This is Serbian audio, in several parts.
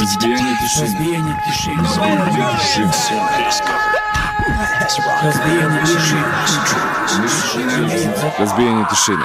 Разбей, не пиши. Разбей, не пиши. Разбей, не пиши. Разбей, не пиши. Разбей, не пиши.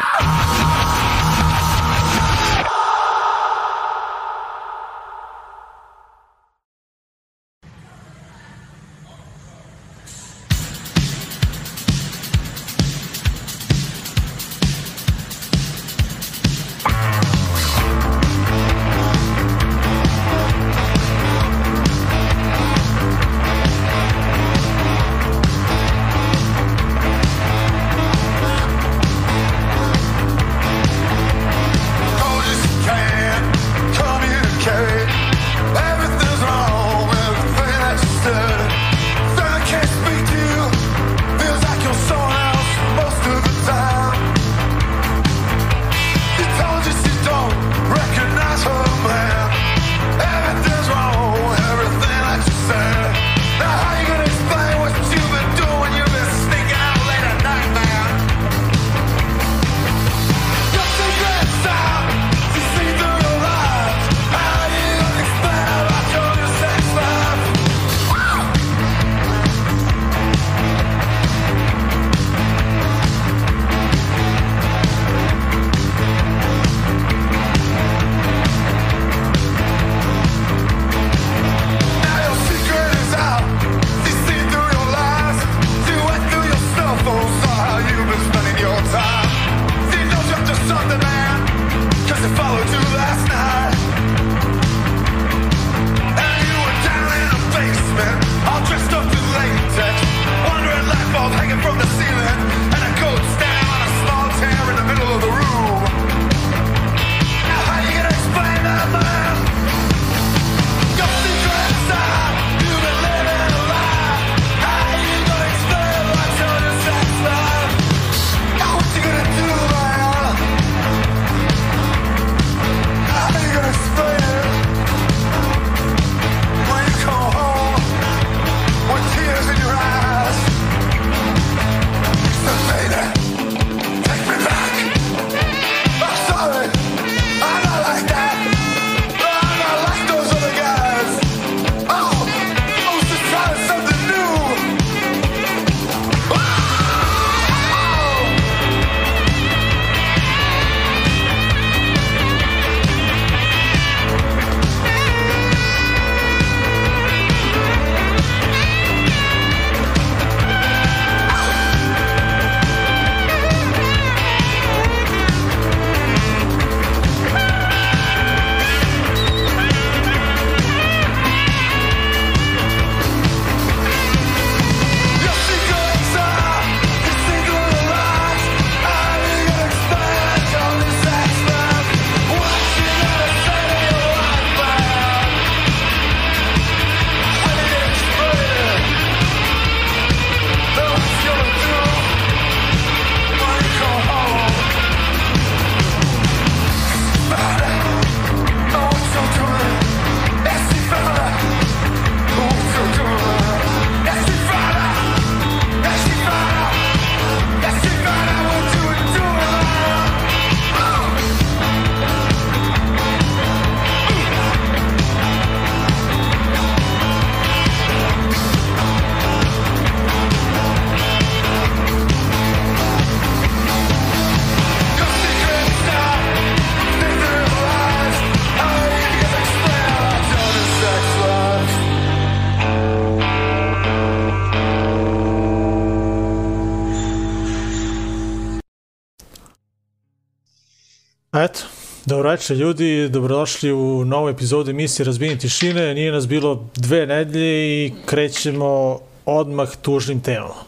Večer ljudi, dobrodošli u novu epizodu emisije Razbijenje tišine. Nije nas bilo dve nedelje i krećemo odmah tužnim temama.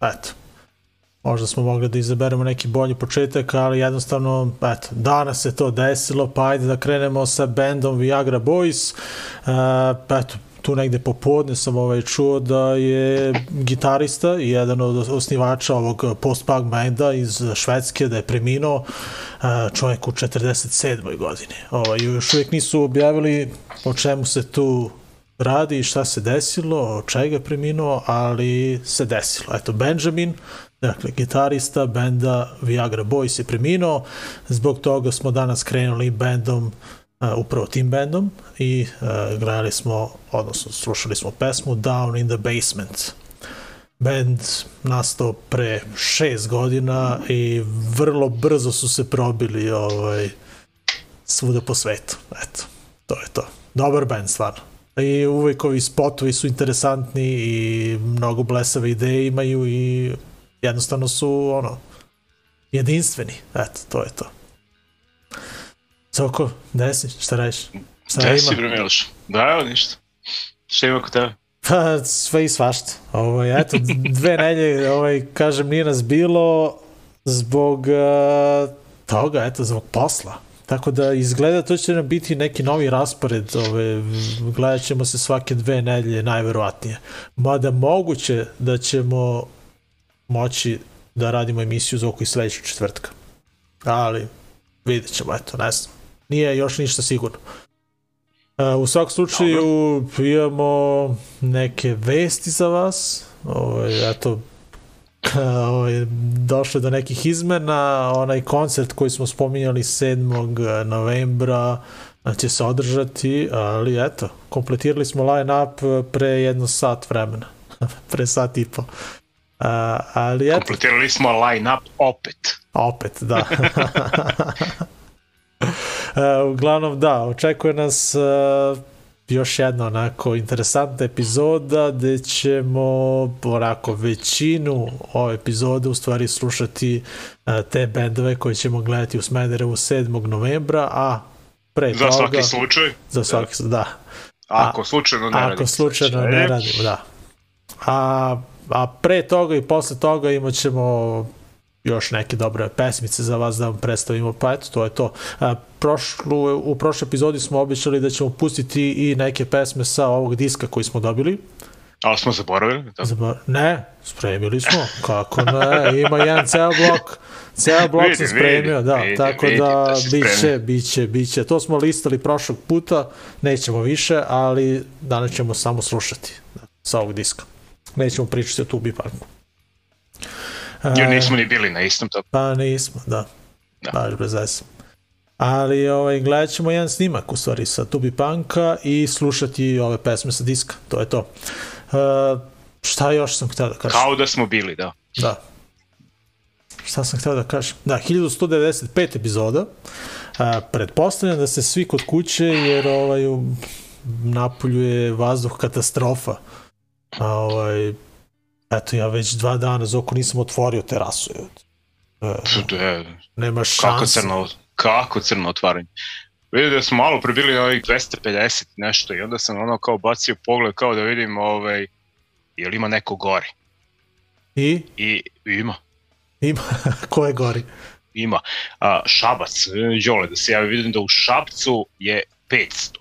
Eto, možda smo mogli da izaberemo neki bolji početak, ali jednostavno, eto, danas se to desilo, pa ajde da krenemo sa bandom Viagra Boys. Uh, eto, tu negde popodne sam ovaj čuo da je gitarista i jedan od osnivača ovog post-punk benda iz Švedske da je preminuo čovjek u 47. godini. Ovaj, još uvijek nisu objavili o čemu se tu radi i šta se desilo, od čega je preminuo, ali se desilo. Eto, Benjamin, dakle, gitarista benda Viagra Boys je preminuo, zbog toga smo danas krenuli bandom upravo tim bandom i uh, gledali smo, odnosno slušali smo pesmu Down in the Basement. Band nastao pre šest godina i vrlo brzo su se probili ovaj, svuda po svetu. Eto, to je to. Dobar band, stvarno. I uvek ovi spotovi su interesantni i mnogo blesave ideje imaju i jednostavno su ono jedinstveni. Eto, to je to. Soko, desi, šta radiš? Šta desi, bre Miloš. Da, evo ništa. Šta ima kod tebe? Pa, sve i svašta. Ovaj, eto, dve nelje, ovaj, kažem, nije nas bilo zbog uh, toga, eto, zbog posla. Tako da izgleda to će nam biti neki novi raspored, ove, gledat ćemo se svake dve nedelje najverovatnije. Mada moguće da ćemo moći da radimo emisiju za oko i sledećeg četvrtka. Ali vidjet ćemo, eto, ne znam. Nije još ništa sigurno. Uh, u svakom slučaju Dobro. imamo neke vesti za vas. Ovo, eto, ovaj, došlo do nekih izmena, onaj koncert koji smo spominjali 7. novembra će se održati, ali eto, kompletirali smo line-up pre jedno sat vremena, pre sat i po. Uh, ali eto, kompletirali smo line-up opet. Opet, da. uh, uglavnom, da, očekuje nas uh, još jedna onako interesantna epizoda gde ćemo onako većinu ove epizode u stvari slušati uh, te bendove koje ćemo gledati u Smederevu 7. novembra, a pre za toga... Za svaki slučaj? Za svaki, da. da. Ako slučajno ne radimo. Ako slučajno ne radimo, da. A, a pre toga i posle toga imat ćemo još neke dobre pesmice za vas da vam predstavimo, pa eto, to je to. A, prošlu, u prošloj epizodi smo običali da ćemo pustiti i neke pesme sa ovog diska koji smo dobili. Ali smo zaboravili? Da. Zabor... Ne, spremili smo, kako ne, ima jedan ceo blok, ceo blok vidim, sam spremio, vidim, da, vidim, tako vidim, da, da biće, biće, biće. To smo listali prošlog puta, nećemo više, ali danas ćemo samo slušati sa ovog diska. Nećemo pričati o Tubi Parku. Jer nismo ni bili na istom to. Pa nismo, da. da. Baš bez veze. Ali ovaj, gledat ćemo jedan snimak u stvari sa Tubi Panka i slušati ove pesme sa diska. To je to. Uh, šta još sam htio da kažem? Kao da smo bili, da. Da. Šta sam htio da kažem? Da, 1195 epizoda. Uh, pretpostavljam da se svi kod kuće jer ovaj, napolju je vazduh katastrofa. A, ovaj, Eto, ja već dva dana zoko nisam otvorio terasu. E, e, nema šanse. Kako crno, kako crno otvaranje. Vidim da smo malo prebili ovih 250 nešto i onda sam ono kao bacio pogled kao da vidim ovaj, je li ima neko gori. I? I ima. Ima? Ko je gori? Ima. A, šabac, Đole, da se ja vidim da u Šabcu je 500.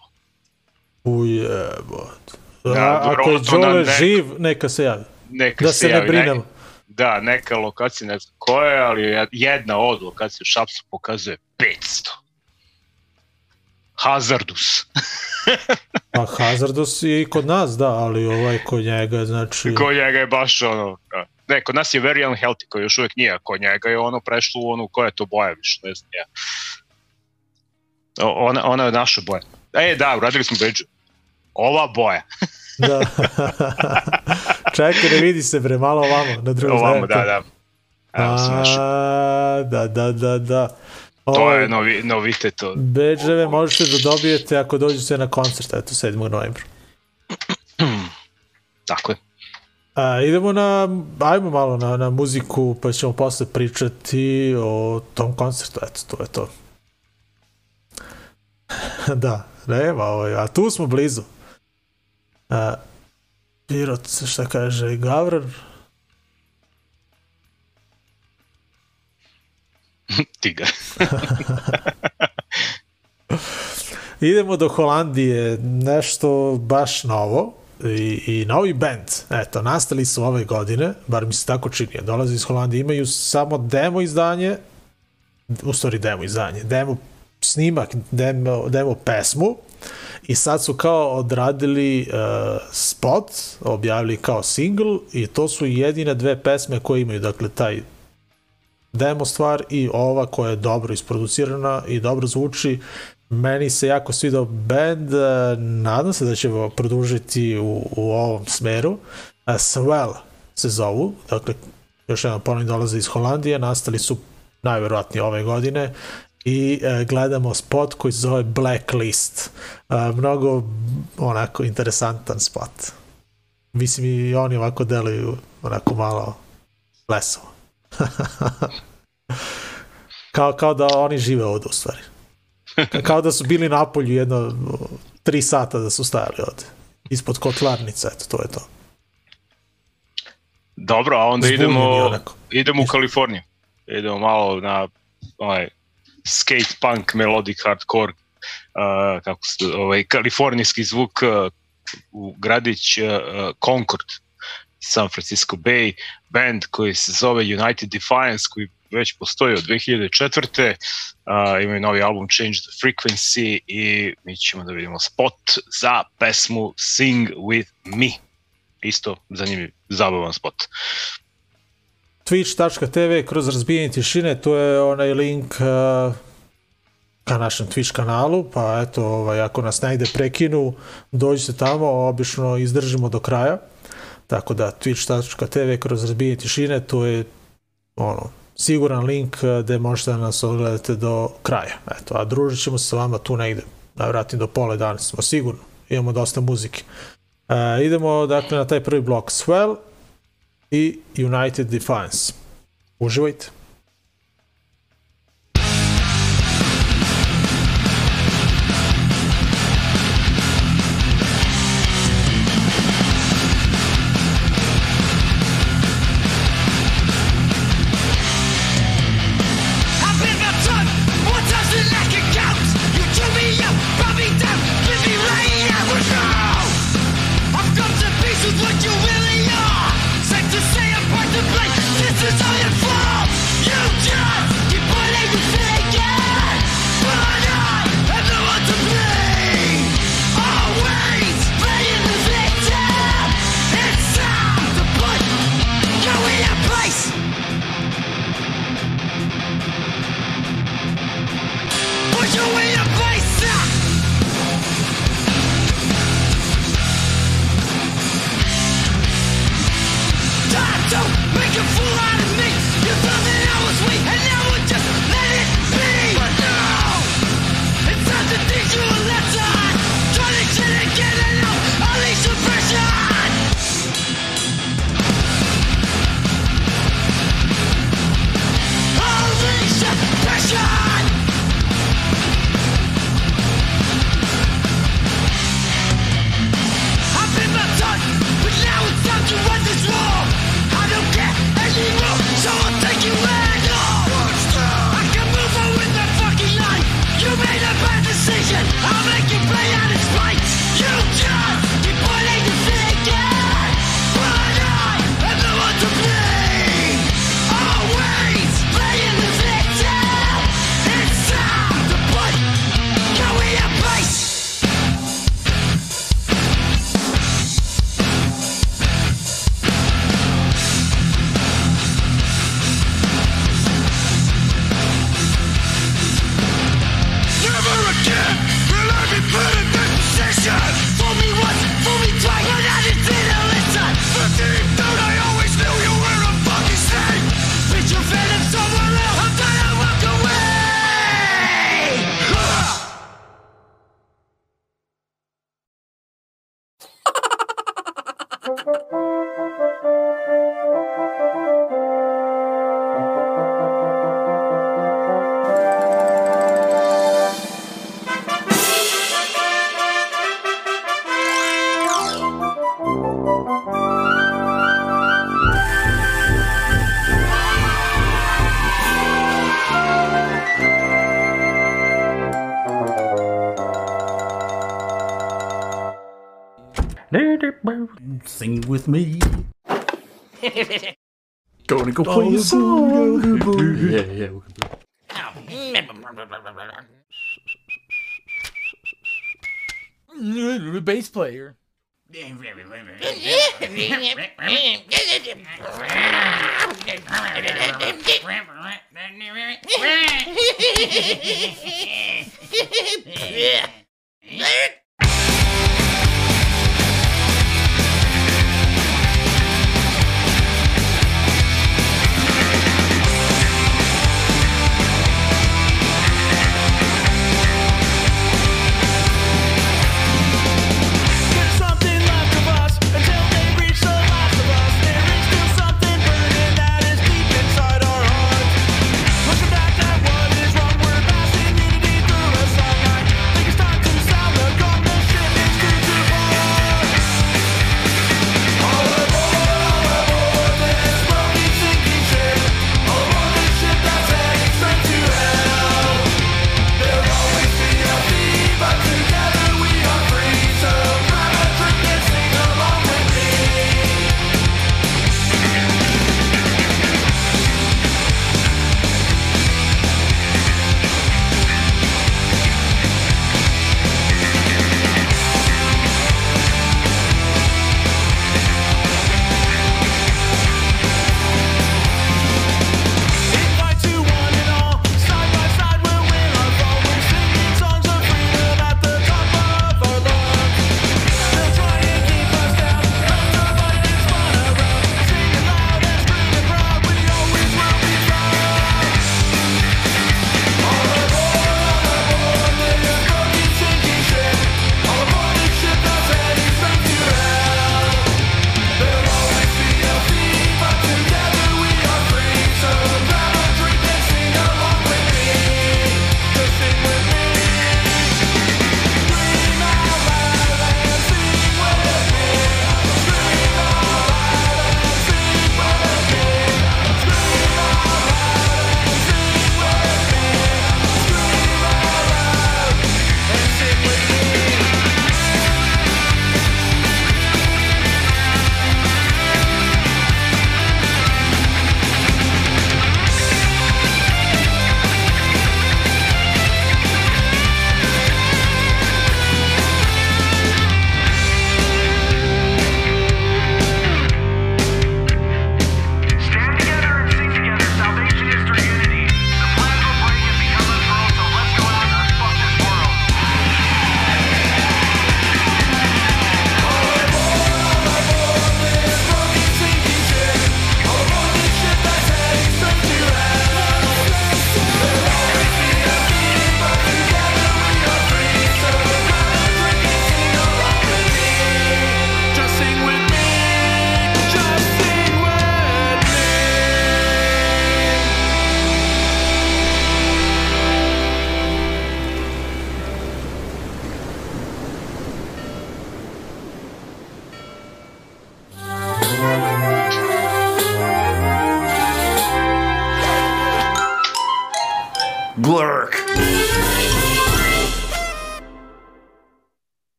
Ujebot. Da, ako je Đole nek... živ, neka se javi neka da se, se ne brinemo. Ne, da, neka lokacija, ne znam koja je, ali jedna od lokacija u Šapsu pokazuje 500. Hazardus. pa Hazardus je i kod nas, da, ali ovaj kod njega, znači... Kod njega je baš ono, da. Ne, kod nas je very unhealthy, koji još uvek nije, kod njega je ono prešlo u onu, koja je to boja više, ne znam ja. Ona, ona je naša boja. E, da, uradili smo beđu. Ova boja. da. Čekaj, ne vidi se bre, malo ovamo, na drugom Ovamo, da, da. Evo A, da, da, da, da. To je novi, novitet. To. Beđeve možete da dobijete ako dođete na koncert, eto, 7. novembra. Tako je. A, idemo na, ajmo malo na, na muziku, pa ćemo posle pričati o tom koncertu, eto, to je to. da, nema ovaj, a tu smo blizu. A, Pirot, šta kaže, Gavran? Tigar. Idemo do Holandije, nešto baš novo i, i novi band. Eto, nastali su ove godine, bar mi se tako čini, dolaze iz Holandije, imaju samo demo izdanje, u stvari demo izdanje, demo snimak, demo, demo pesmu, i sad su kao odradili uh, spot, objavili kao single i to su jedine dve pesme koje imaju, dakle taj demo stvar i ova koja je dobro isproducirana i dobro zvuči Meni se jako svidao band, e, nadam se da ćemo produžiti u, u ovom smeru. E, Swell se zovu, dakle, još jedan ponovno dolaze iz Holandije, nastali su najverovatnije ove godine i e, gledamo spot koji se zove Blacklist. E, mnogo onako interesantan spot. Mislim i oni ovako deluju onako malo lesovo. kao, kao da oni žive ovde u stvari. Kao da su bili na polju jedno tri sata da su stajali ovde. Ispod kotlarnice, eto, to je to. Dobro, a onda Zbunjeni idemo, onako. idemo u Kaliforniju. Idemo malo na ovaj, skate punk, melodic hardcore, uh, kako se, ovaj, kalifornijski zvuk uh, u gradić uh, Concord, San Francisco Bay, band koji se zove United Defiance, koji već postoji od 2004. Uh, imaju novi album Change the Frequency i mi ćemo da vidimo spot za pesmu Sing With Me. Isto zanimljiv, zabavan spot. Twitch.tv kroz razbijanje tišine, to je onaj link uh, ka našem Twitch kanalu, pa eto, ovaj, ako nas negde prekinu, dođite tamo, obično izdržimo do kraja. Tako da twitch.tv kroz razbijanje tišine, to je ono, siguran link uh, gde možete da nas odgledate do kraja. Eto, a družit ćemo se sa vama tu negde, najvratnije do pola danas smo sigurno, imamo dosta muzike. Uh, idemo dakle na taj prvi blok Swell i United Defiance. Uživajte. I've with me. Gonna go play a song. Yeah, yeah. we can play. Bass player.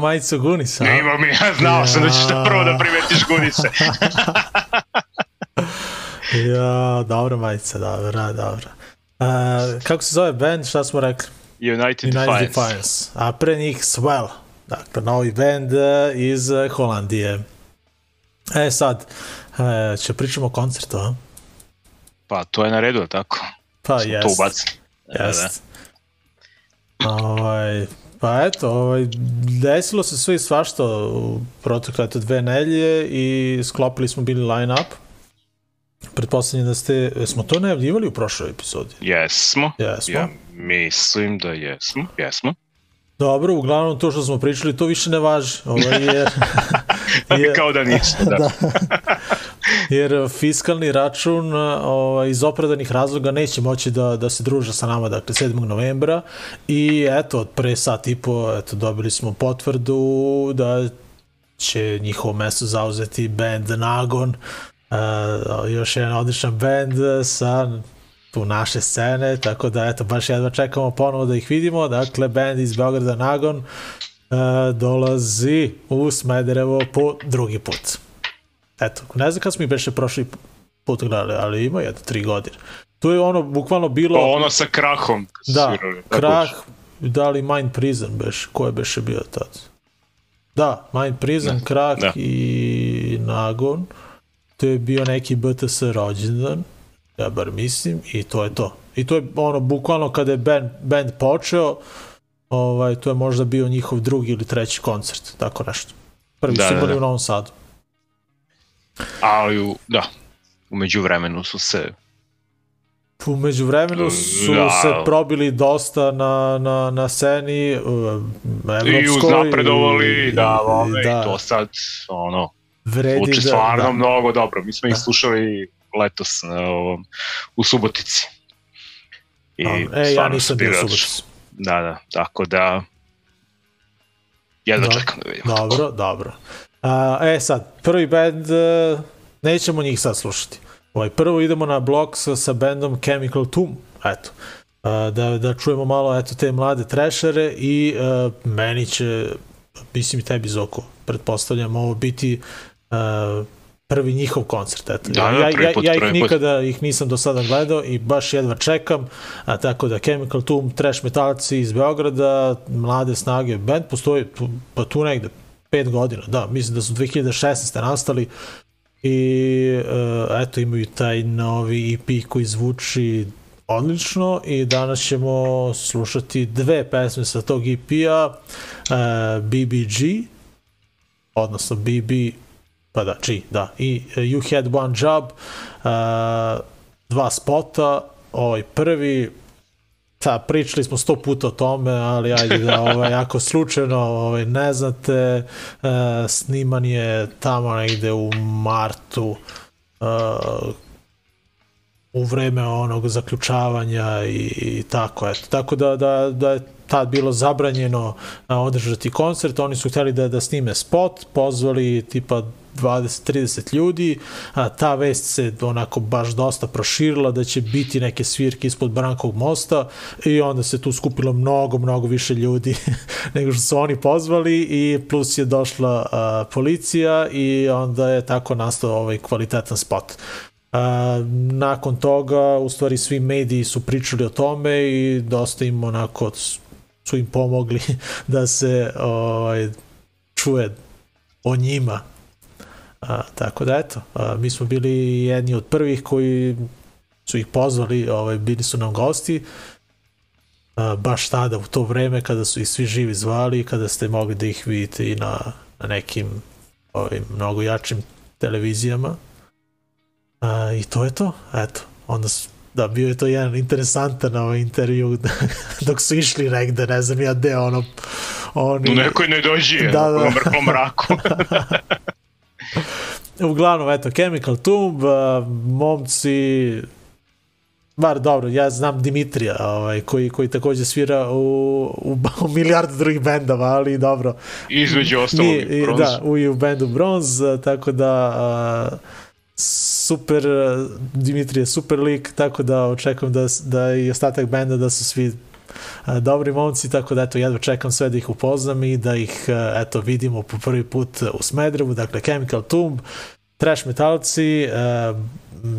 majicu Gunisa. a? Imam ja, znao sam da ćeš to prvo da primetiš gunice. Ja, dobra majica, dobra, dobra. Uh, kako se zove band, šta smo rekli? United, United Defiance. Defiance. A pre njih Swell. Dakle, novi band uh, iz uh, Holandije. E sad, uh, će pričamo o koncertu, a? Pa to je na redu, tako? Pa jest. To ubacili. Da, da. Jest. Ovaj, pa eto, ovaj, desilo se sve i svašta u protekle eto, dve nelje i sklopili smo bili line-up. Pretpostavljam da ste, smo to najavljivali u prošloj epizodi? Jesmo. Jesmo. Ja mislim da jesmo. Jesmo. Dobro, uglavnom to što smo pričali, to više ne važi. Ovaj, jer, jer, Kao da ništa, da. jer fiskalni račun ovaj, iz opravdanih razloga neće moći da, da se druže sa nama, dakle 7. novembra i eto, od pre sat i po eto, dobili smo potvrdu da će njihovo mesto zauzeti band Nagon, uh, još jedan odličan band sa tu naše scene, tako da eto, baš jedva čekamo ponovo da ih vidimo, dakle, band iz Beograda Nagon uh, dolazi u Smederevo po drugi put. Eto, ne znam kad smo ih beše prošli put gledali, ali ima jedno tri godine. Tu je ono bukvalno bilo... Pa ono sa krahom. Da, svirali, krah, da li Mind Prison beš, ko je beše bio tad? Da, Mind Prison, Krak da. i Nagon. To je bio neki BTS rođendan, ja bar mislim, i to je to. I to je ono, bukvalno kada je band, band počeo, ovaj, to je možda bio njihov drugi ili treći koncert, tako nešto. Prvi Da, su da, da. u Novom Sadu. Ali, u, da, umeđu vremenu su se U međuvremenu su Da. se probili dosta na, na, na sceni i evropskoj. uznapredovali, i- da, ove, da, i to sad, ono, vredi zvuči da, stvarno da. mnogo dobro. Mi smo ih Da. slušali letos na ovom, u Subotici. I. E, ja nisam bio u. Subotici. Da, da, tako da jedva Da. čekam da vidim. Dobro, dobro. A, e sad, prvi band, e, nećemo njih sad slušati. Ovaj, prvo idemo na blok sa, sa bandom Chemical Tomb, eto. A, da, da čujemo malo eto te mlade trešere i uh, meni će, mislim i tebi Zoko, pretpostavljam ovo biti uh, prvi njihov koncert. Eto. Da, da, ja, ja, ja ih nikada ih nisam do sada gledao i baš jedva čekam, a tako da Chemical Tomb, trash metalci iz Beograda, mlade snage, band postoji tu, pa tu negde, pet godina, da, mislim da su 2016. nastali i uh, eto imaju taj novi EP koji zvuči odlično i danas ćemo slušati dve pesme sa tog EP-a uh, BBG odnosno BB pa da, G, da i uh, You Had One Job uh, dva spota ovaj prvi Da, pričali smo sto puta o tome, ali ajde da, ovaj, ako slučajno ovaj, ne znate, e, sniman je tamo negde u martu, e, u vreme onog zaključavanja i, i tako, eto. Tako da, da, da je tad bilo zabranjeno a, održati koncert, oni su hteli da, da snime spot, pozvali tipa 20-30 ljudi, a ta vest se onako baš dosta proširila da će biti neke svirke ispod Brankovog mosta i onda se tu skupilo mnogo, mnogo više ljudi nego što su oni pozvali i plus je došla a, policija i onda je tako nastao ovaj kvalitetan spot. A, nakon toga, u stvari, svi mediji su pričali o tome i dosta im onako su im pomogli da se ovaj, čuje o njima. A, tako da eto, a, mi smo bili jedni od prvih koji su ih pozvali, ovaj, bili su nam gosti, a, baš tada u to vreme kada su ih svi živi zvali, kada ste mogli da ih vidite i na, na nekim ovim, mnogo jačim televizijama. A, I to je to, eto. Onda su, da, bio je to jedan interesantan ovaj intervju dok su išli negde, ne znam ja gde, ono, oni... U nekoj ne dođi, Da, da, da. da. u mrklom mraku. Uglavnom, eto, Chemical Tomb, momci, bar dobro, ja znam Dimitrija, ovaj, koji, koji takođe svira u, u, u milijardu drugih bendova, ali dobro. Između ostalog i bronz. da, u, i u bendu Bronz, tako da a, super, Dimitrije je super lik, tako da očekujem da, da i ostatak benda da su svi dobri momci, tako da eto, jedva čekam sve da ih upoznam i da ih a, eto, vidimo po prvi put u Smedrevu, dakle Chemical Tomb, trash metalci, a,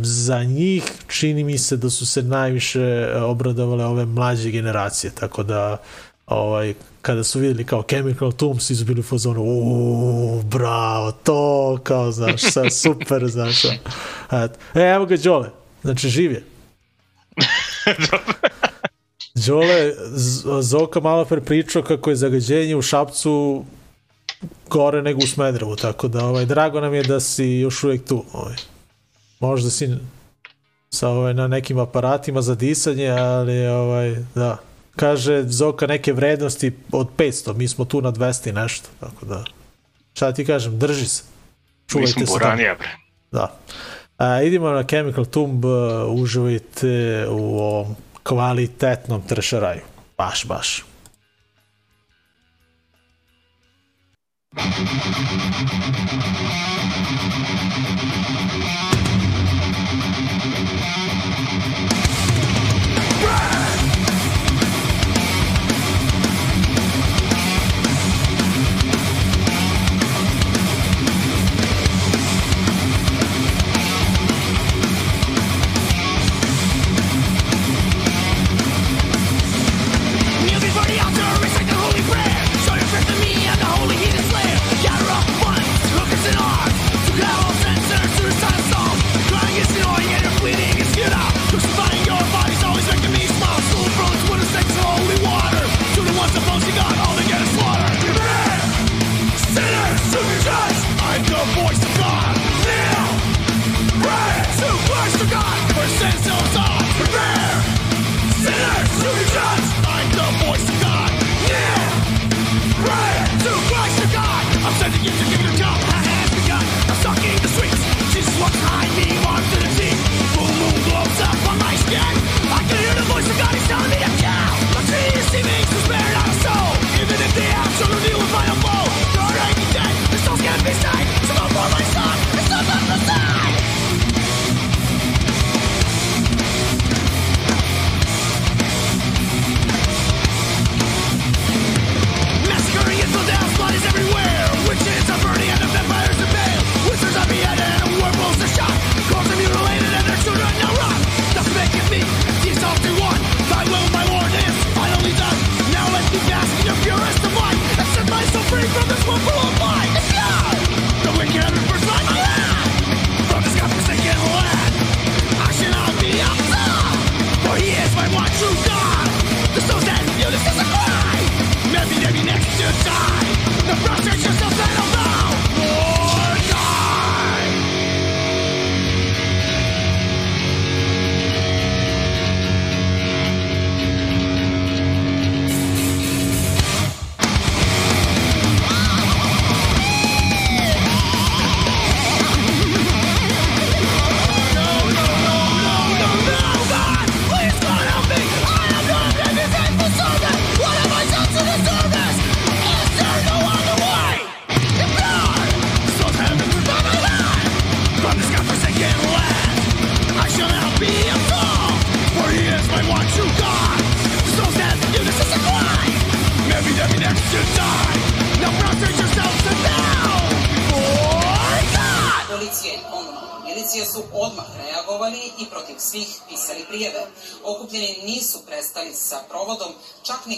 za njih čini mi se da su se najviše obradovale ove mlađe generacije, tako da ovaj, kada su videli kao Chemical Tomb, svi su bili u fazonu, uuu, bravo, to, kao, znaš, sad super, znaš. E, evo ga Đole, znači živ je. Đole, Zoka malo pre pričao kako je zagađenje u Šapcu gore nego u Smedrevu, tako da ovaj, drago nam je da si još uvijek tu. Ovaj. Možda si sa ovaj, na nekim aparatima za disanje, ali ovaj, da. Kaže Zoka neke vrednosti od 500, mi smo tu na 200 i nešto, tako da. Šta ti kažem, drži se. Mi Čuvajte smo se. bre. Da. A, idemo na Chemical Tomb, uh, uživajte u ovom kvalitetnom trešeraju. Baš, baš. Thank you.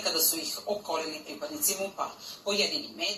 Kada su ih opkolili pripadnici MUPA. Pojedini mediji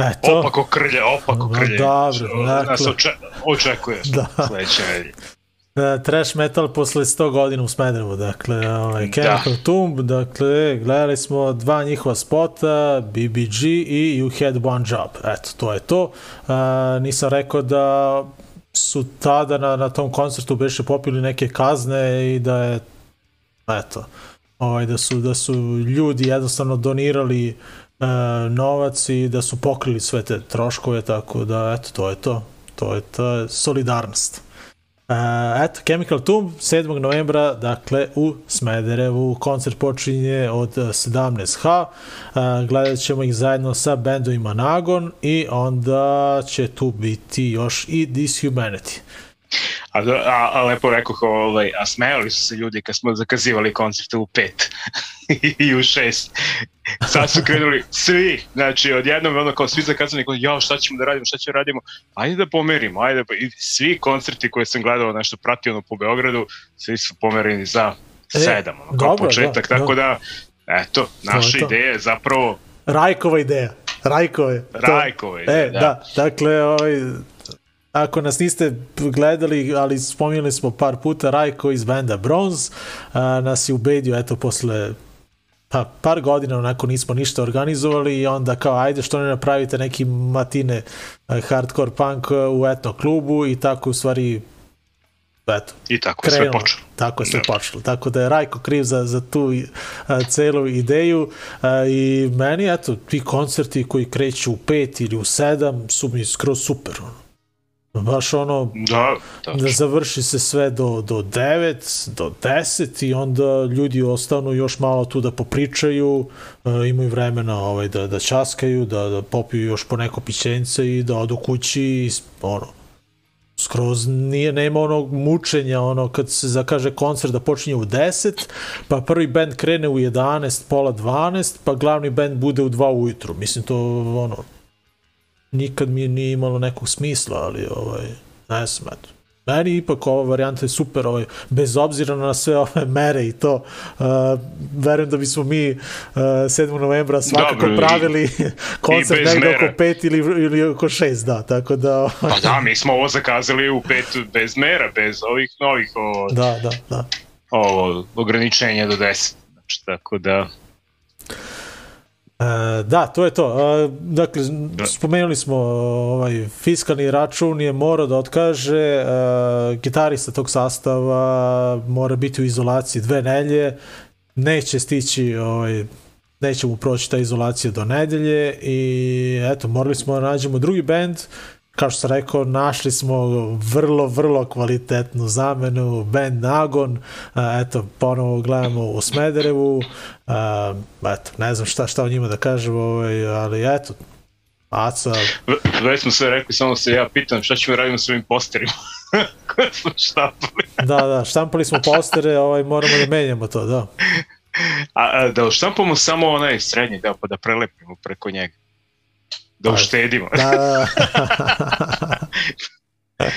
Eto, Opako krlje, opako krlje. dobro, Što Nas dakle. oče, očekuješ Da. sledeće nedelje. e, trash metal posle 100 godina u Smederevu, dakle, ovaj, Chemical Tomb, dakle, gledali smo dva njihova spota, BBG i You Had One Job, eto, to je to. E, nisam rekao da su tada na, na tom koncertu beše popili neke kazne i da je eto, ovaj, da su da su ljudi jednostavno donirali e, novac i da su pokrili sve te troškove, tako da eto, to je to. To je ta solidarnost. E, eto, Chemical Tomb, 7. novembra, dakle, u Smederevu. Koncert počinje od e, 17h. E, gledat ćemo ih zajedno sa bendovima Nagon i onda će tu biti još i Dishumanity. A, a, a lepo rekao, ovaj, a smejali su se ljudi kad smo zakazivali koncerte u pet i u šest. Sad su krenuli svi, znači odjednom ono kao svi zakazani, kao, ja šta ćemo da radimo, šta ćemo da radimo, ajde da pomerimo, ajde pa, i svi koncerti koje sam gledao, nešto pratio ono po Beogradu, svi su pomereni za E, sedam, ono, kao dobro, početak, da, tako da, Eto, naša to. ideja je zapravo Rajkova ideja. Rajkove. To- Rajkova ideja, E, da. da. Dakle, ovaj, ako nas niste gledali, ali spominjali smo par puta, Rajko iz benda Bronze a, nas je ubedio, eto, posle pa, par godina onako nismo ništa organizovali i onda kao ajde što ne napravite neki matine eh, hardcore punk eh, u etno klubu i tako u stvari eto, i tako je sve krenulo. počelo. Tako je sve Da. počelo. Tako da je Rajko kriv za, za tu a, celu ideju a, i meni, eto, ti koncerti koji kreću u pet ili u sedam su mi skroz super. Ono. Baš ono, Da, da završi se sve do, do 9, do 10 i onda ljudi ostanu još malo tu da popričaju, e, imaju vremena ovaj, da, da časkaju, da, da popiju još po neko pićence i da odu kući i ono, skroz nije, nema onog mučenja, ono kad se zakaže koncert da počinje u 10, pa prvi band krene u 11, pola 12, pa glavni band bude u 2 ujutru. Mislim, to ono, nikad mi nije imalo nekog smisla, ali ovaj, ne znam, eto. Meni ipak ova varijanta je super, ovaj, bez obzira na sve ove mere i to, uh, verujem da bismo mi uh, 7. novembra svakako Dobro, pravili koncert negde oko 5 ili, ili oko 6, da, tako da, ovaj, Pa da, mi smo ovo zakazali u pet bez mera, bez ovih novih ovo, da, da, da. ovo ograničenja do 10. Znači, tako da, da, to je to. E, dakle, spomenuli smo ovaj fiskalni račun je morao da otkaže, e, gitarista tog sastava mora biti u izolaciji dve nelje, neće stići ovaj, neće mu proći ta izolacija do nedelje i eto, morali smo da nađemo drugi band kao što sam rekao, našli smo vrlo, vrlo kvalitetnu zamenu, band Nagon, eto, ponovo gledamo u Smederevu, eto, ne znam šta, šta o njima da kažem, ovaj, ali eto, Aca, već smo sve rekli, samo se ja pitam šta ćemo raditi s ovim posterima koje smo štampali. da, da, štampali smo postere, ovaj, moramo da menjamo to, da. A, a da štampamo samo onaj srednji deo, pa da prelepimo preko njega. Da Pa, uštedimo. Da, da, da.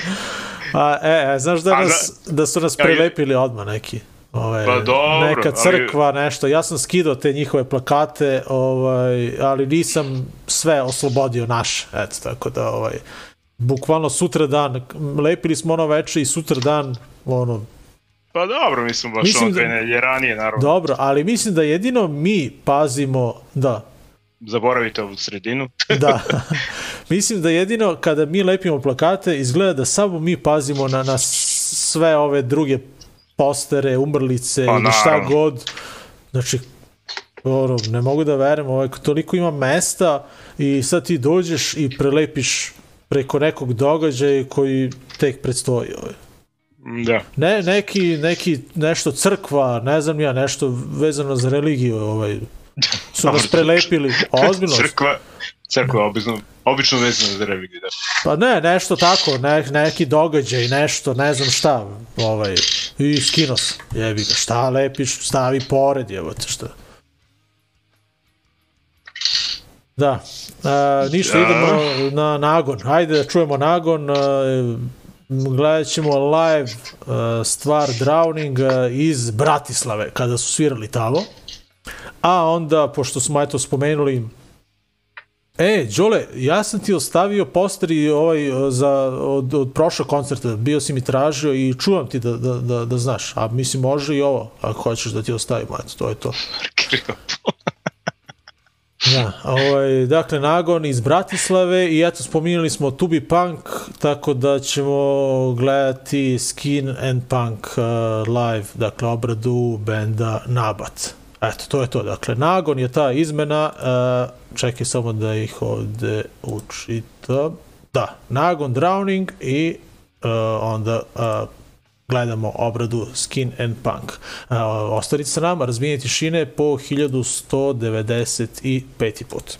A, e, e, znaš da, nas, da su nas je- prelepili odmah neki. Ovaj, Pa dobro, neka ali- crkva, nešto. Ja sam skidao te njihove plakate, ovaj, ali nisam sve oslobodio naše. Eto, tako da, ovaj, bukvalno sutra dan, lepili smo ono veče i sutra dan, ono, Pa dobro, mislim baš Mislim ono da- nedelje ranije, naravno. dobro, ali mislim da jedino mi pazimo, da, Zaboravite ovu sredinu. Da. Mislim da jedino kada mi lepimo plakate izgleda da samo mi pazimo na, na sve ove druge postere, umrlice Pa, ili šta naravno. god. Znači, ono, ne mogu da verujem, ovaj, toliko ima mesta i sad ti dođeš i prelepiš preko nekog događaja koji tek predstoji. Ovaj. Da. Ne, neki, neki, nešto crkva, ne znam ja, nešto vezano za religiju, ovaj, su nas prelepili. Ozbiljno. Crkva, crkva je obično, obično vezana za religiju, da. Pa ne, nešto tako, ne, neki događaj, nešto, ne znam šta, ovaj, i skino sam, jebi ga, šta lepiš, stavi pored, jebote, šta. Da, a, ništa, Da. idemo na Nagon, ajde da čujemo Nagon, a, gledat ćemo live a, stvar Drowning a, iz Bratislave, kada su svirali tamo, a onda, pošto smo eto spomenuli E, Đole, ja sam ti ostavio poster i ovaj e, za, od, od prošlog koncerta, bio si mi tražio i čuvam ti da, da, da, da znaš, a mislim može i ovo, ako hoćeš da ti ostavim, eto, to je to. Da, ovaj, dakle, Nagon iz Bratislave i eto, spominjali smo Tubi Punk, tako da ćemo gledati Skin and Punk uh, live, dakle, obradu benda Nabat. Eto, to je to. Dakle, Nagon je ta izmena, uh, čekaj samo da ih ovde učitam. Da, Nagon Drowning i uh, onda uh, gledamo obradu Skin and Punk. Uh, ostavite sa nama, razbijenje tišine po 1195. put.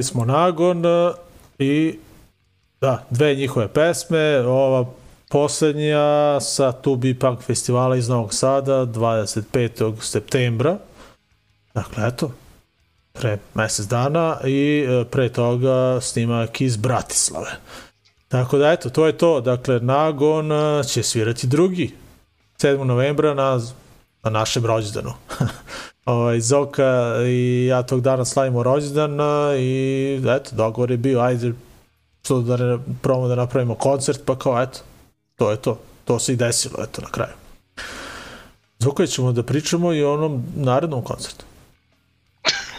Gledali smo Nagon i da, dve njihove pesme, ova poslednja sa Tubi Punk festivala iz Novog Sada 25. septembra. Dakle, eto, pre mesec dana i e, pre toga snimak iz Bratislave. Tako da, eto, to je to. Dakle, Nagon će svirati drugi 7. novembra na, na našem rođendanu. ovaj, Zoka i ja tog dana slavimo rođendan a, i eto, dogovor je bio, ajde, što da ne probamo da napravimo koncert, pa kao eto, to je to. To se i desilo, eto, na kraju. Zoka ćemo da pričamo i o onom narednom koncertu.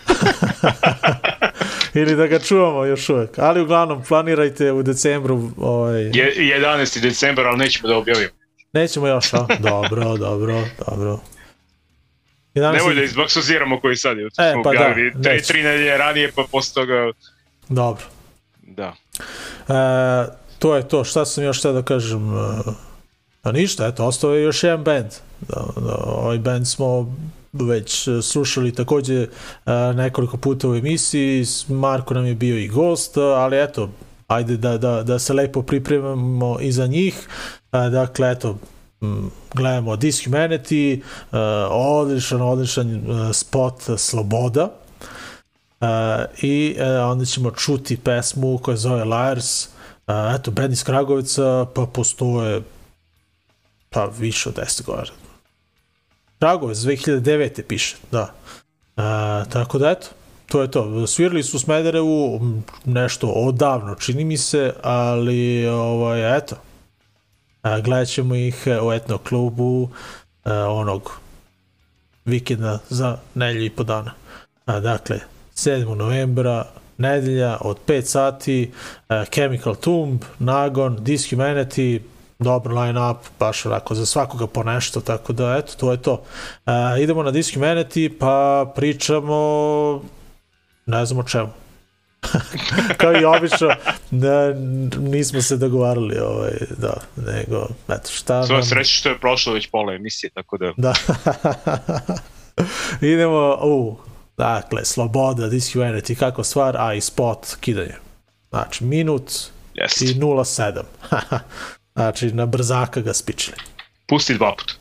Ili da ga čuvamo još uvek. Ali uglavnom, planirajte u decembru, ovaj, Je, 11. decembar, ali nećemo da objavimo. nećemo još, a? Dobro, dobro, dobro. 11. Nemoj da izbaksuziramo koji sad je. E, pa da, objavili tri, nedelje ranije, pa posle toga... Dobro. Da. E, to je to, šta sam još htio da kažem, e, a ništa, eto, ostao je još jedan band. Da, da, ovaj band smo već slušali takođe e, nekoliko puta u emisiji, Marko nam je bio i gost, ali eto, ajde da, da, da se lepo pripremamo i za njih. E, dakle, eto, gledamo Dishumanity, e, odličan, odličan e, spot Sloboda, Uh, i uh, onda ćemo čuti pesmu koja zove Liars, eto, band iz Kragovica, pa postoje pa više od 10 godina. Kragovec, 2009. piše, da. Uh, tako da, eto, to je to. Svirali su u Smederevu nešto odavno, čini mi se, ali, ovaj, eto, uh, gledat ćemo ih uh, u etno klubu uh, onog vikenda za nelju i po dana. A, dakle, 7. novembra, nedelja od 5 sati, uh, Chemical Tomb, Nagon, Dishumanity, dobar line-up, baš onako za svakoga po nešto, tako da eto, to je to. Uh, idemo na Dishumanity, pa pričamo ne znam o čemu. Kao i obično, da, nismo se dogovarali, ovaj, da, nego, eto, šta Svoje nam... sreće što je prošlo već pola emisije, tako da... Da. Idemo, u, dakle, sloboda, dishumanity, kako stvar, a i spot, kidanje. Znači, minut Jeste. i 0,7. znači, na brzaka ga spičili. Pusti dva puta.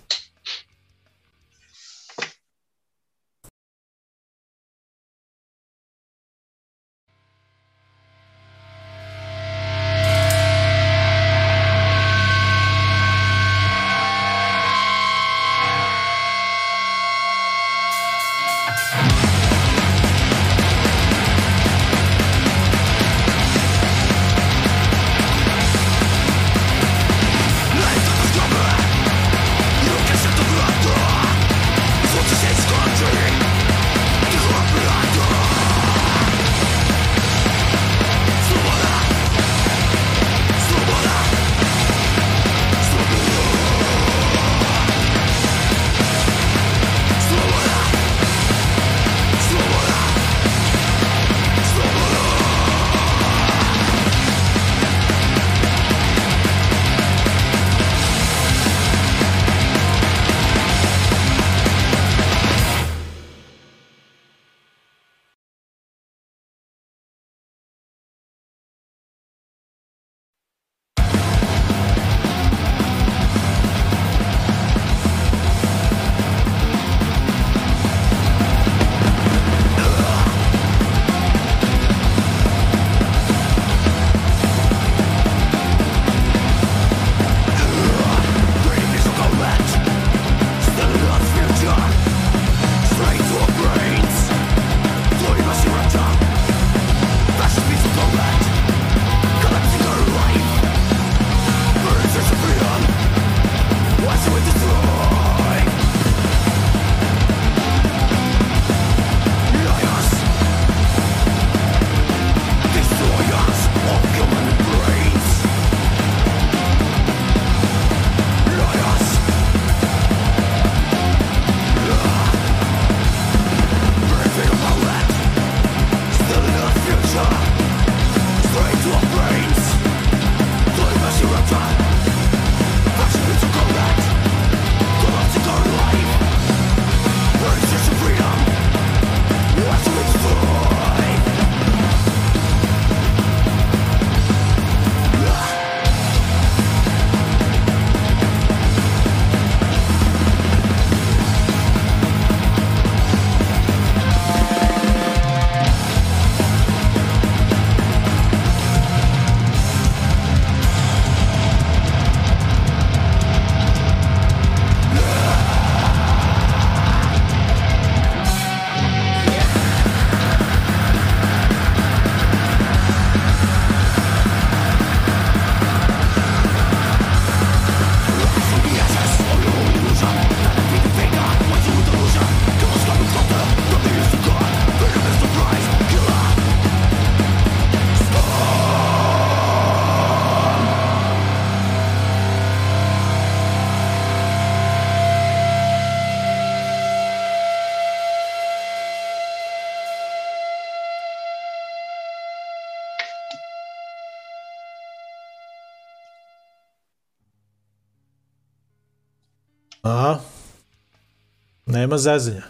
Nema zezanja.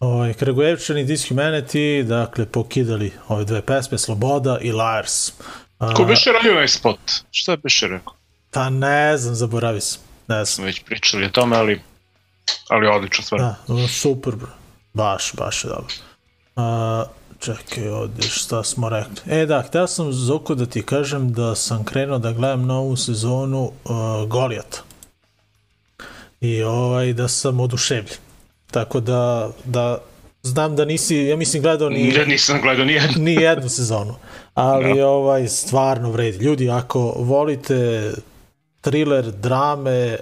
Ovaj, Kragujevčani, Dishumanity, dakle, pokidali ove dve pesme, Sloboda i Liars. A, Ko biše radio ovaj spot? Šta je biše rekao? Pa ne znam, zaboravi sam. Ne znam. Smo već pričali o tome, ali, ali odlično stvar. Da, super, bro. Baš, baš je dobro. A, čekaj, ovdje šta smo rekli. E da, htio sam Zoko da ti kažem da sam krenuo da gledam novu sezonu uh, Golijata. I ovaj, da sam oduševljen. Tako da, da znam da nisi, ja mislim gledao ni, Ja nisam gledao nijednu. ni jednu sezonu. Ali ovaj stvarno vredi. Ljudi, ako volite thriller, drame,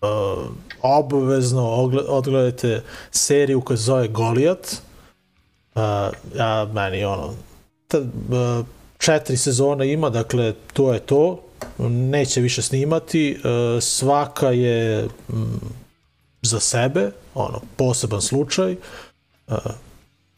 uh, obavezno odgledajte seriju koja se zove Goliat. Uh, ja, meni ono, ta, uh, četiri sezone ima, dakle, to je to. Neće više snimati. Uh, svaka je mm, za sebe, ono, poseban slučaj. Uh,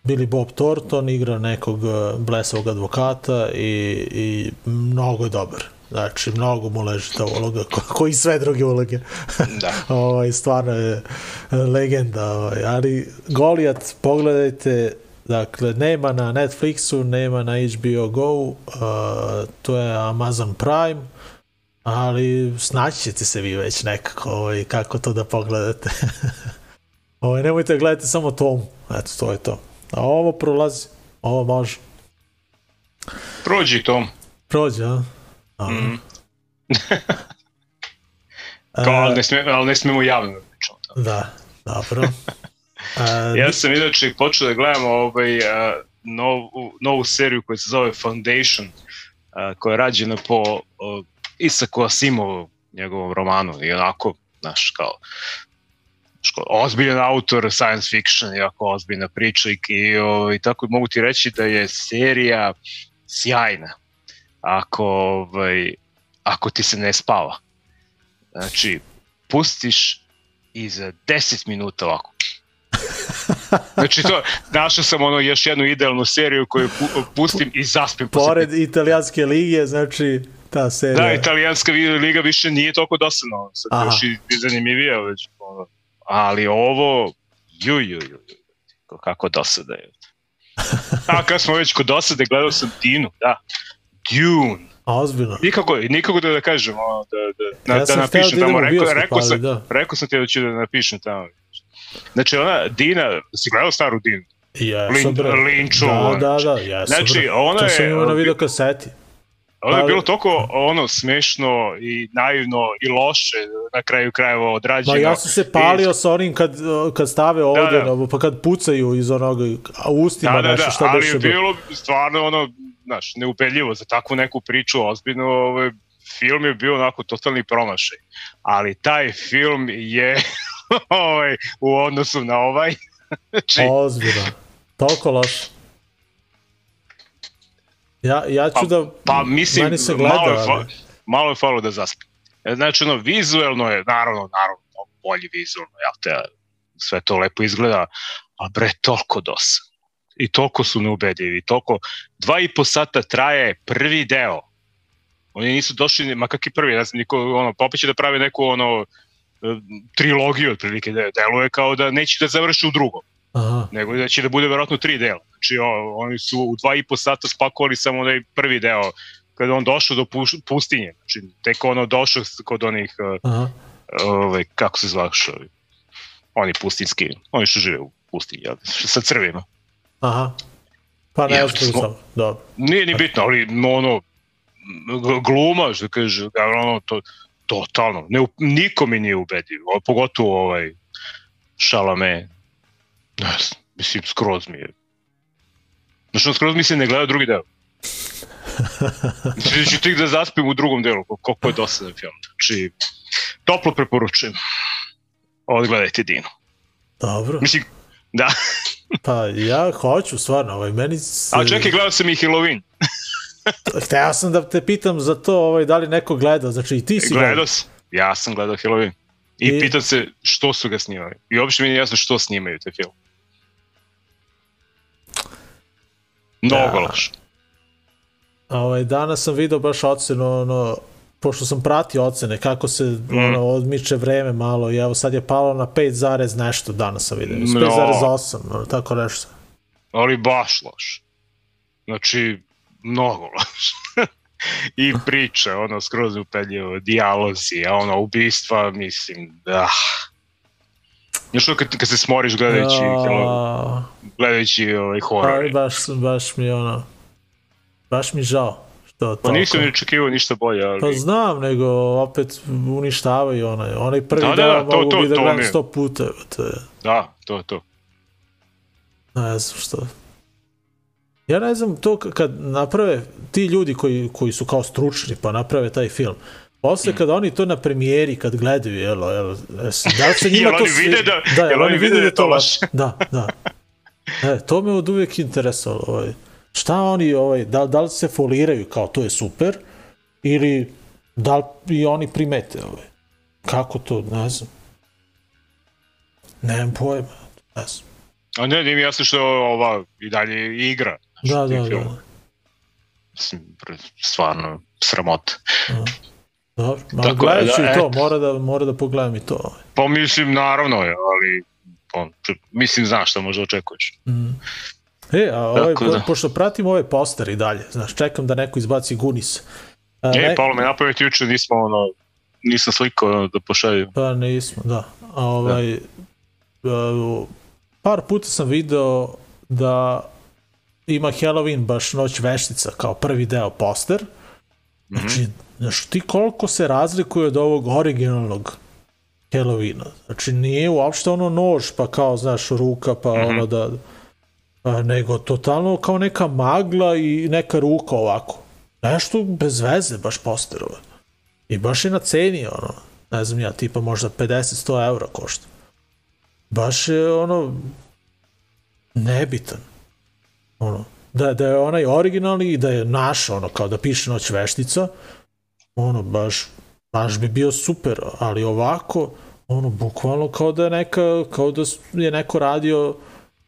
Billy Bob Thornton igra nekog uh, blesavog advokata i, i mnogo je dobar. Znači, mnogo mu leži ta uloga, ko, koji sve druge uloge. Da. ovaj, stvarno je e, legenda. Ovaj. Ali Goliat, pogledajte, dakle, nema na Netflixu, nema na HBO Go, uh, to je Amazon Prime, ali snaći ćete se vi već nekako, ovaj, kako to da pogledate. ovaj, nemojte da gledati samo Tom, eto, to je to. A ovo prolazi, ovo može. Prođi Tom. Prođe, a? a. Mhm. Kao, ali, ne sme, ali ne smemo javno da pričamo. Da, dobro. A, Ja sam inače počeo da gledam ovaj, a, novu, novu seriju koja se zove Foundation, a, koja je rađena po a, Isaku Asimovu, njegovom romanu i onako, znaš, kao ozbiljan autor science fiction, jako ozbiljna priča i, i, ovaj, tako mogu ti reći da je serija sjajna ako, ovaj, ako ti se ne spava. Znači, pustiš i za 10 minuta ovako. Znači to, našao sam ono još jednu idealnu seriju koju pu, pustim i zaspim. posle Pored italijanske lige, znači ta serija. Da, italijanska liga više nije toliko dosadna, sad Aha. još i i zanimljivija već. ono. Ali ovo, ju, ju, ju, ju, ko- kako dosada je. A kad smo već kod dosade, gledao sam Dinu, da. Dune. A, ozbiljno. Nikako, nikako da, da kažem, ono, da, da, Ja da, da napišem da tamo, rekao, rekao, sam, da. rekao sam ti da ću da napišem tamo. Znači, ona, Dina, si gledao staru Dinu? Jesam, Lin- bre. Linčovo, Da, da, da, jesam, Znači, bre. ona To sam je- imao na video Ono je Ali- bilo toliko ono smešno i naivno i loše na kraju krajeva odrađeno. Ma ja sam se palio sa onim kad, kad stave ovde, Da, da. da, pa kad pucaju iz onoga, ustima da, da, nešto da, šta ali je bilo. stvarno ono, znaš, neubedljivo za takvu neku priču, ozbiljno, ovaj, film je bio onako totalni promašaj. Ali taj film je ovaj, u odnosu na ovaj, znači, Ozbiljno. Toliko loše. Ja, ja ću Pa- da... Pa mislim, meni se gleda, malo, je, fa, malo je falo da zaspim. E, Znači, ono, vizuelno je, naravno, naravno, bolje vizuelno, jel te, sve to lepo izgleda, a bre, toliko dosadno. I toliko su neubedljivi, toliko, dva i po sata traje prvi deo. Oni nisu došli, ma kakvi prvi, ne znam, niko, ono, pa opet će da pravi neku, ono, e, trilogiju, otprilike, de- deluje kao da neće da završi u drugom Aha. nego da će da bude verovatno tri dela. Znači, o, oni su u dva i po sata spakovali samo onaj prvi deo, kada on došao do puš, pustinje. Znači, tek ono došao kod onih, uh, Aha. ove, kako se zvaš, ovi, oni pustinski, oni što žive u pustinji, jel, sa crvima. Aha. Pa ne Ja, smo-. Dobro. Nije ni bitno, ali ono, gluma, što kaže, da, ono, to, totalno, ne, niko mi nije ubedljivo, a pogotovo ovaj Šalame, znam, mislim, skroz mi je. Znači, on skroz mi se ne gleda drugi deo. Znači, ću tek da zaspim u drugom delu, kol- koliko je dosadan film. Znači, toplo preporučujem. Odgledajte Dinu. Dobro. Mislim, da. Pa ja hoću, stvarno. Ovaj, meni se... A čekaj, gledao sam i Halloween. Hteo sam da te pitam za to, ovaj, da li neko gleda. Znači i ti si Gledao sam. Ja sam gledao Halloween. I, I- pitam se što su ga snimali. I uopšte mi nije jasno što snimaju te film. Mnogo Da. loše. Ovaj, danas sam video baš ocenu, ono, pošto sam pratio ocene, kako se Mhm. ono, odmiče vreme malo i evo sad je palo na 5 zarez nešto danas sam vidio. No. 5,8, ono, tako nešto. Ali baš loše. Znači, mnogo loše. I priče, ono, skroz upeljivo, dijalozi, a ono, ubistva, mislim, da. Još ono kad, kad se smoriš gledajući, Halloween, A, gledajući ovaj horor. ali baš, baš mi ono, baš mi žao. Što Pa nisam ni očekivao ništa bolje, ali... Pa znam, nego opet uništavaju onaj, onaj prvi Da, da, deo da, to- mogu to- da to gledam sto puta, to je, Da, to, to. ne znam što. Ja ne znam, to kad naprave ti ljudi koji, koji su kao stručni pa naprave taj film, Posle kad oni to na premijeri, kad gledaju, jel, jel, da se njima to svi- vide da- da, jel jel oni vide da je to loše? Da, da. E, to me od uvijek interesovalo. Ovaj. Šta oni, ovaj, da, da li se foliraju kao to je super, ili da li i oni primete ovaj. Kako to, ne znam. Nemam pojma, ne znam. A ne, nije mi jasno što ova i dalje igra. Da, da, film. da. Mislim, stvarno, sramota. Dobro, malo Tako je, gledat ću da, i to, eto. mora da, mora da pogledam i to. Ovaj. Pa mislim, naravno ali on, mislim, znaš šta možda očekuješ. E, a ovaj, Tako da. po, pošto pratim ove poster i dalje, znaš, čekam da neko izbaci Gunis. A, E, ne- Paolo me napraviti juče, nismo ono, nisam slikao ono, da pošalju. Pa nismo, da. A ovaj, a, par puta sam video da ima Halloween baš noć veštica kao prvi deo poster. Znači, znaš ti koliko se razlikuje od ovog originalnog Halloweena. Znači nije uopšte ono nož pa kao znaš ruka pa ono da a, nego totalno kao neka magla i neka ruka ovako. Nešto bez veze baš posterove. I baš je na ceni, ono, ne znam ja, tipa možda 50-100 eura košta. Baš je, ono, nebitan. Ono, da, da je onaj originalni i da je naš, ono, kao da piše Noć veštica, ono, baš, baš bi bio super, ali ovako, ono, bukvalno kao da je neka, kao da je neko radio,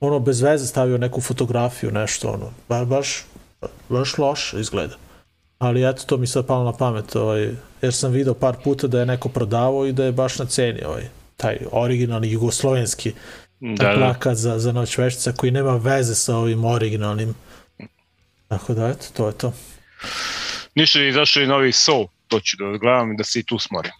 ono, bez veze stavio neku fotografiju, nešto, ono, ba, baš, baš loše izgleda. Ali eto, to mi sad palo na pamet, ovaj, jer sam video par puta da je neko prodavao i da je baš na ceni, ovaj, taj originalni jugoslovenski Da, da. plakat za, za noć veštica koji nema veze sa ovim originalnim. Tako da, eto, to je to. Ništa je izašao i novi Soul, to ću da gledam i da se i tu smorim.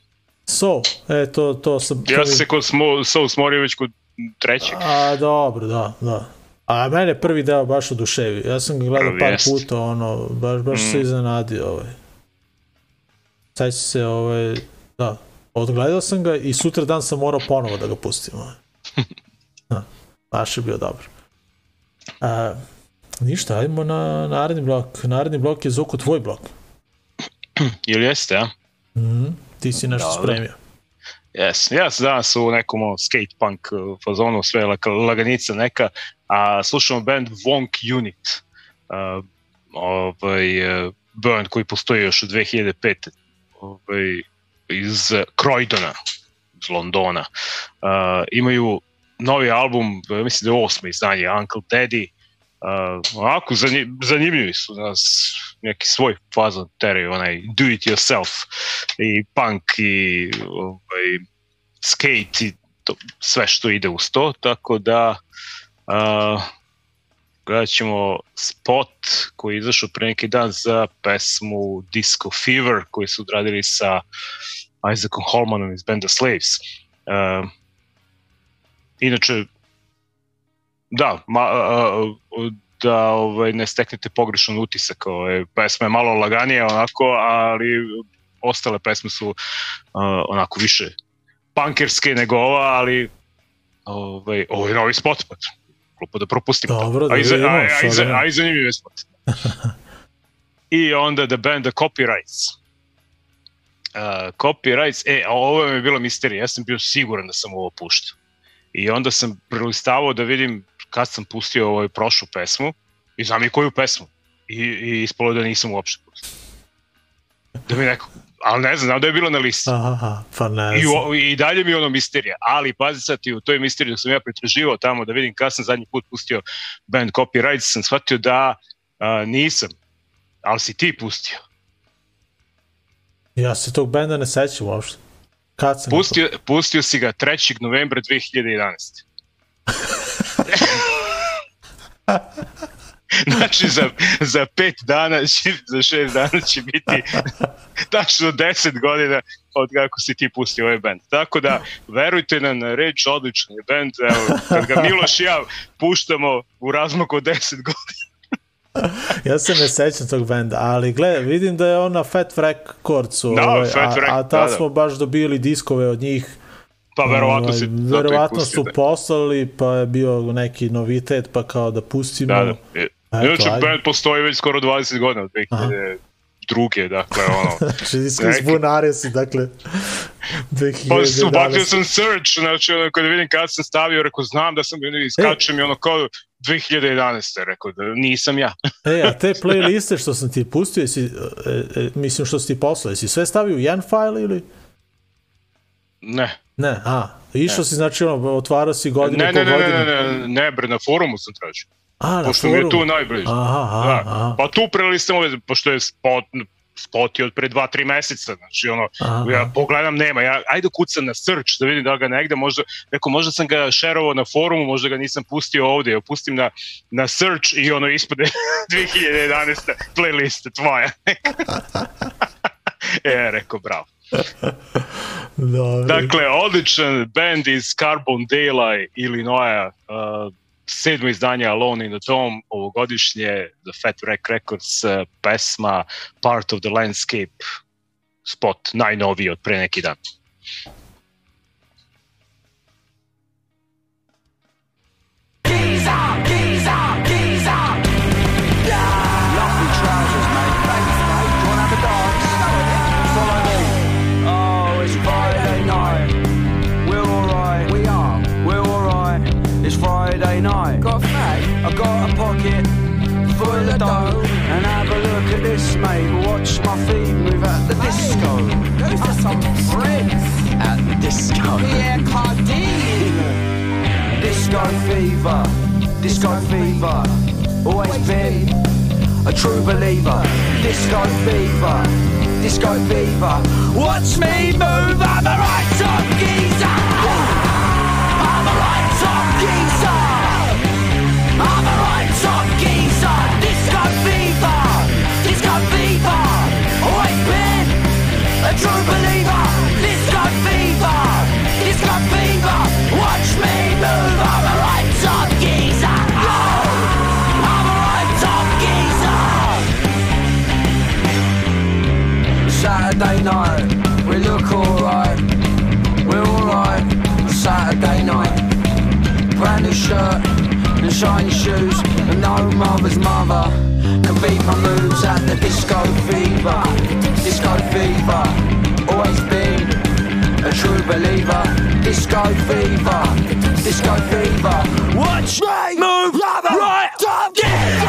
So, e, to, to sam... to Ja sam se kod smo, Soul smorio već kod trećeg. A, dobro, da, da. A mene prvi deo baš oduševio. Ja sam ga gledao Prvi par jest. puta, ono, baš, baš Mm. se iznenadio, ovaj. Sad će se, ovaj, da, odgledao sam ga i sutra dan sam morao ponovo da ga pustim, ovaj. Da, baš je bio dobar. A, ništa, ajmo na naredni blok. Naredni blok je Zoko tvoj blok. Jel jeste, a? Mhm, ti si nešto Dobro. spremio. Jes, ja sam danas u nekom skate punk uh, fazonu, sve laganica neka, a slušamo band Wonk Unit. Uh, ovaj, uh, band koji postoji još od 2005. Ovaj, iz Croydona, iz Londona. Uh, imaju novi album, mislim da je osmo izdanje, Uncle Teddy. Uh, onako zanj, zanimljivi su nas neki svoj fazon teraju, onaj do it yourself i punk i ovaj, skate i to, sve što ide uz to, tako da uh, gledat ćemo spot koji je izašao pre neki dan za pesmu Disco Fever koji su odradili sa Isaacom Holmanom iz benda Slaves. Uh, inače, da, ma, da ovaj, ne steknete pogrešan utisak, ovaj, pesma je malo laganija onako, ali ostale pesme su uh, onako više punkerske nego ova, ali ovaj, ovo je novi spot, pa glupo da propustim Dobro, da A vidimo, a, a, i, za, sad da- a i zanimljiv je spot. I onda The Band The Copyrights. Uh, copyrights, e, a ovo mi je bila misterija, ja sam bio siguran da sam ovo puštao. I onda sam prelistavao da vidim kad sam pustio ovaj prošlu pesmu i znam i koju pesmu. I, i ispalo da nisam uopšte pustio. Da mi neko, ali ne znam, znam da je bilo na listi. Aha, pa ne I, znam. o, I dalje mi je ono misterija, ali pazi sad i u toj misteriji dok sam ja pretraživao tamo da vidim kad sam zadnji put pustio band Copyrights, sam shvatio da a, nisam, ali si ti pustio. Ja se tog benda ne sećam uopšte. Kad sam Pustio, pustio si ga 3. novembra 2011. znači za, za pet dana, će, za šest dana će biti tačno 10 godina od kako si ti pustio ovaj band. Tako da, verujte nam na reč, odličan je band. Evo, kad ga Miloš i ja puštamo u razmaku od 10 godina. Ja se ne sećam tog benda, ali gle, vidim da je on na Fat Wreck Recordsu, Da, ovaj, a, a da, ta da. smo baš dobili diskove od njih. Pa verovatno Ovaj, si zato i verovatno su da. poslali, pa je bio neki novitet, pa kao da pustimo. Da, da. E, Eto, Inače, ajde. band postoji već skoro 20 godina, od Aha. druge, dakle, ono, Znači, iskri Neki- zbunare si, dakle, 2011. Pa ubacio sam search, znači ono, kada vidim kad sam stavio, rekao, znam da sam, E. iskače mi ono kao 2011. rekao da nisam ja. E, a te playliste što sam ti pustio, jesi, e, e, mislim što si ti poslao, jesi sve stavio u jedan file ili? Ne. Ne, a, išao si, znači, ono, otvarao si godinu Ne, ne, ne, godinu. ne, ne, ne, ne, bre, na forumu sam tražio. A, na Pošto mi je tu forumu. najbliže. Aha, aha, Da. aha. Pa tu prelistam ove, pošto je spot, spot je od pre dva, tri meseca, znači ono, Aha. ja pogledam, nema, ja, ajde kucam na search da vidim da ga negde, možda, neko, možda sam ga šerovao na forumu, možda ga nisam pustio ovde, ja pustim na, na search i ono ispade 2011. playliste tvoja. e, rekao, bravo. Dobro. Dakle, odličan band iz Carbon Dale Illinois, uh, sedmo izdanje Alone in the Dome, ovogodišnje The Fat Wreck Records, uh, pesma Part of the Landscape, spot najnoviji od pre neki dan. Lovely disco. Yeah, Cardine. Disco fever, disco fever, always been a true believer. Disco fever, disco fever. Watch me move, I'm a right top geezer. Saturday night, we look alright. We're alright. Saturday night, brand new shirt and shiny shoes, and no mother's mother can beat my moves at the disco fever. Disco fever, always been a true believer. Disco fever, disco fever. Watch me move, right top geezer.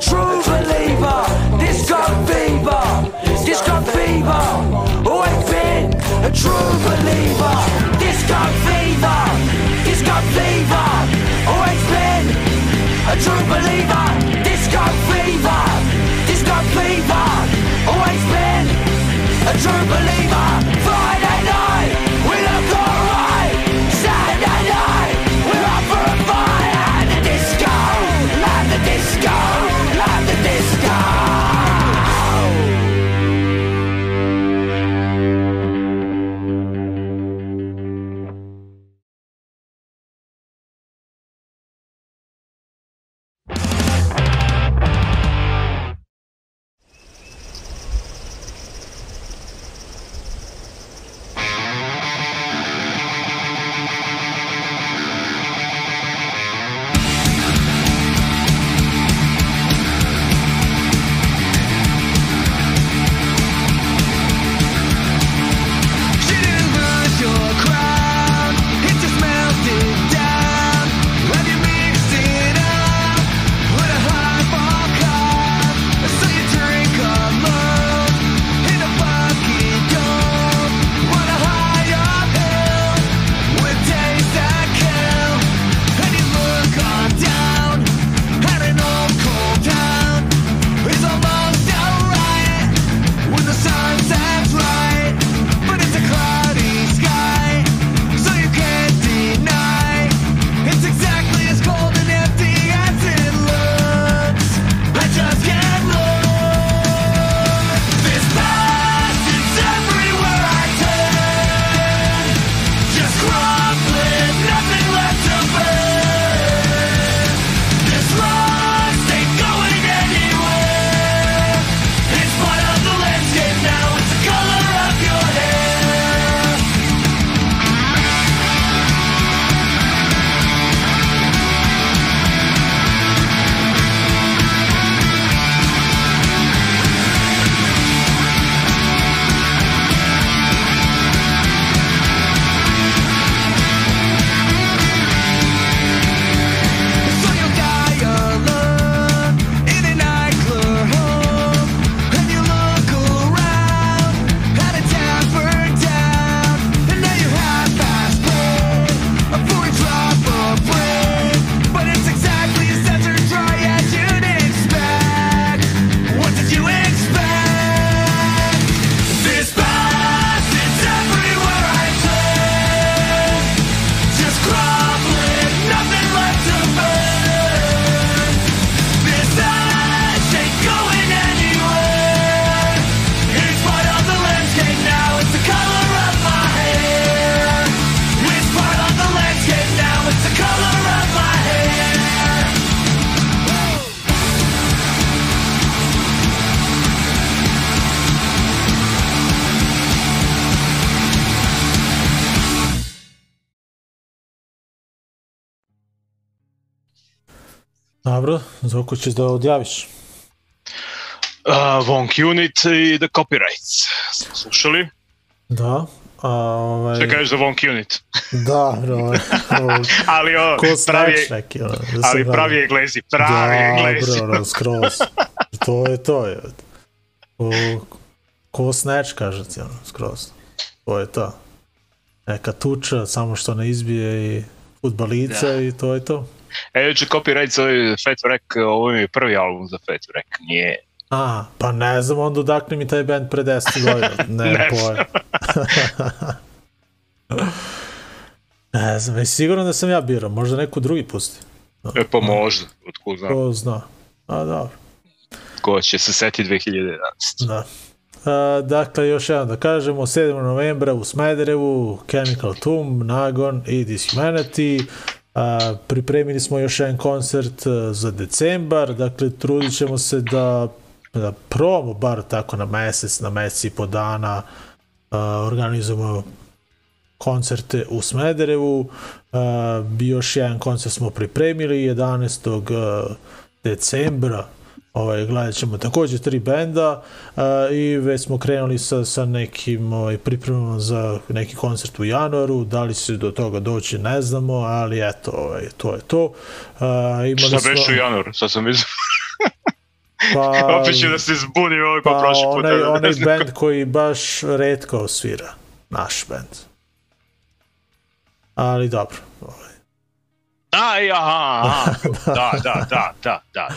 truth. Dobro, Zoko ćeš da odjaviš. Uh, Wonk Unit i The Copyrights. Smo slušali. Da. A, ovaj, Šta kažeš za Wonk Unit? Da, bro. ovo- ali ono, Ko pravi, neki, ono, da ali pravi. englezi, pravi englezi. Da, bro, skroz. To je to, je. Ko, ko snatch, kaže ti, ono, skroz. To je to. Neka tuča, samo što ne izbije i futbalica Da. i to je to. E, juče Copyright zove Fat Wreck, ovo mi je prvi album za Fat Wreck, nije. A, pa ne znam, onda udakne mi taj band pre 10 godina. Ne, Ne pojem. ne znam, jesi siguran da sam ja birao, možda neko drugi pusti. E, pa možda, otkud znam, Ko zna. A, dobro. ko će se seti 2011. Da. A, dakle, još jednom da kažemo, 7. novembra u Smederevu, Chemical Tomb, Nagon i Dishumanity. A, pripremili smo još jedan koncert a, za decembar, dakle, trudit ćemo se da, da probamo bar tako na mesec, na mesec i po dana a, organizujemo koncerte u Smederevu. Uh, još jedan koncert smo pripremili 11. uh, decembra. Ovaj, gledat ćemo takođe tri benda uh, i već smo krenuli sa, sa nekim ovaj, pripremama za neki koncert u januaru. Da li se do toga doći ne znamo, ali eto, ovaj, to je to. Uh, imali Šta beše u januaru, sad sam izbog. pa, Opet ću da se zbunim ovaj pa, pa prošli put. onaj, da onaj band koji baš redko svira. Naš band. Ali dobro. Ovaj. Aj, aha, aha, da, da, da, da, da,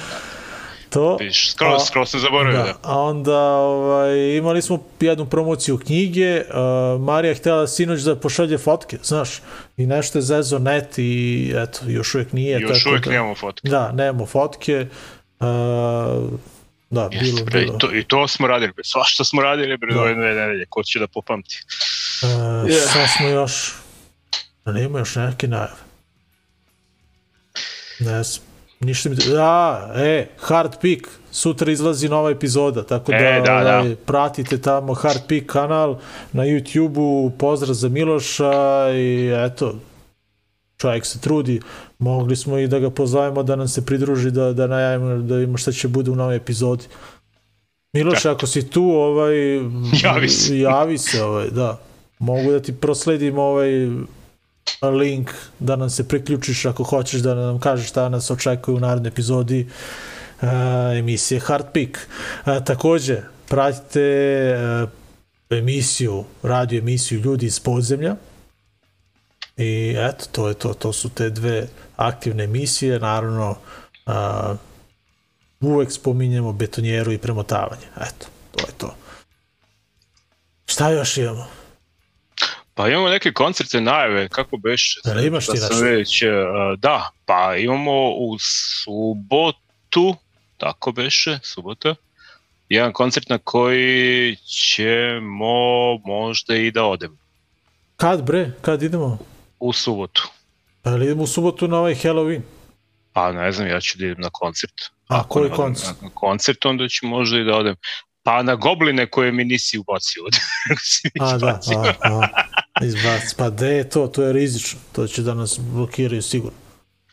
To, Viš, skroz, a- skroz sam zaboravio, da. da. A onda ovaj, imali smo jednu promociju knjige, uh, Marija je htjela sinoć da pošalje fotke, znaš, i nešto je zezo net i eto, još uvijek nije. Još tako uvijek da, nemamo fotke. Da, nemamo fotke. Uh, da, bilo, Jeste, bre, i bilo. to, I to smo radili, bre. Svašta smo radili, bre, Da. ove dve nedelje. Ko će da popamti? Uh, Šta smo još? Da nema još neke najave. Ne znam. Ništa mi... A, e, Hard Peak. Sutra izlazi nova epizoda, tako da, E, da, da. ovaj, pratite tamo Hard Peak kanal na YouTube-u. Pozdrav za Miloša i eto, čovjek se trudi. Mogli smo i da ga pozovemo da nam se pridruži, da, da najavimo da vidimo šta će bude u novoj epizodi. Miloš, ako si tu, ovaj, Javi se. javi se, ovaj, da. Mogu da ti prosledim ovaj link da nam se priključiš ako hoćeš da nam kažeš šta nas očekuje u narednoj epizodi uh, emisije Hard Peak. Uh, takođe, pratite uh, emisiju, radio emisiju Ljudi iz podzemlja i eto, to je to. To su te dve aktivne emisije, naravno uh, uvek spominjemo betonjeru i premotavanje. Eto, to je to. Šta još imamo? Pa imamo neke koncerte najave, kako beše? Da imaš Da ti sam nešto? već, uh, da, pa imamo u subotu, tako beše, subota, jedan koncert na koji ćemo možda i da odemo. Kad bre? Kad idemo? U subotu. Pa jel idemo u subotu na ovaj Halloween? Pa ne znam, ja ću da idem na koncert. A, Ako koji koncert? Na koncert, onda ću možda i da odem. Pa na gobline koje mi nisi ubacio A, da, a, a, izbac. Pa de je to, to je rizično. To će da nas blokiraju sigurno.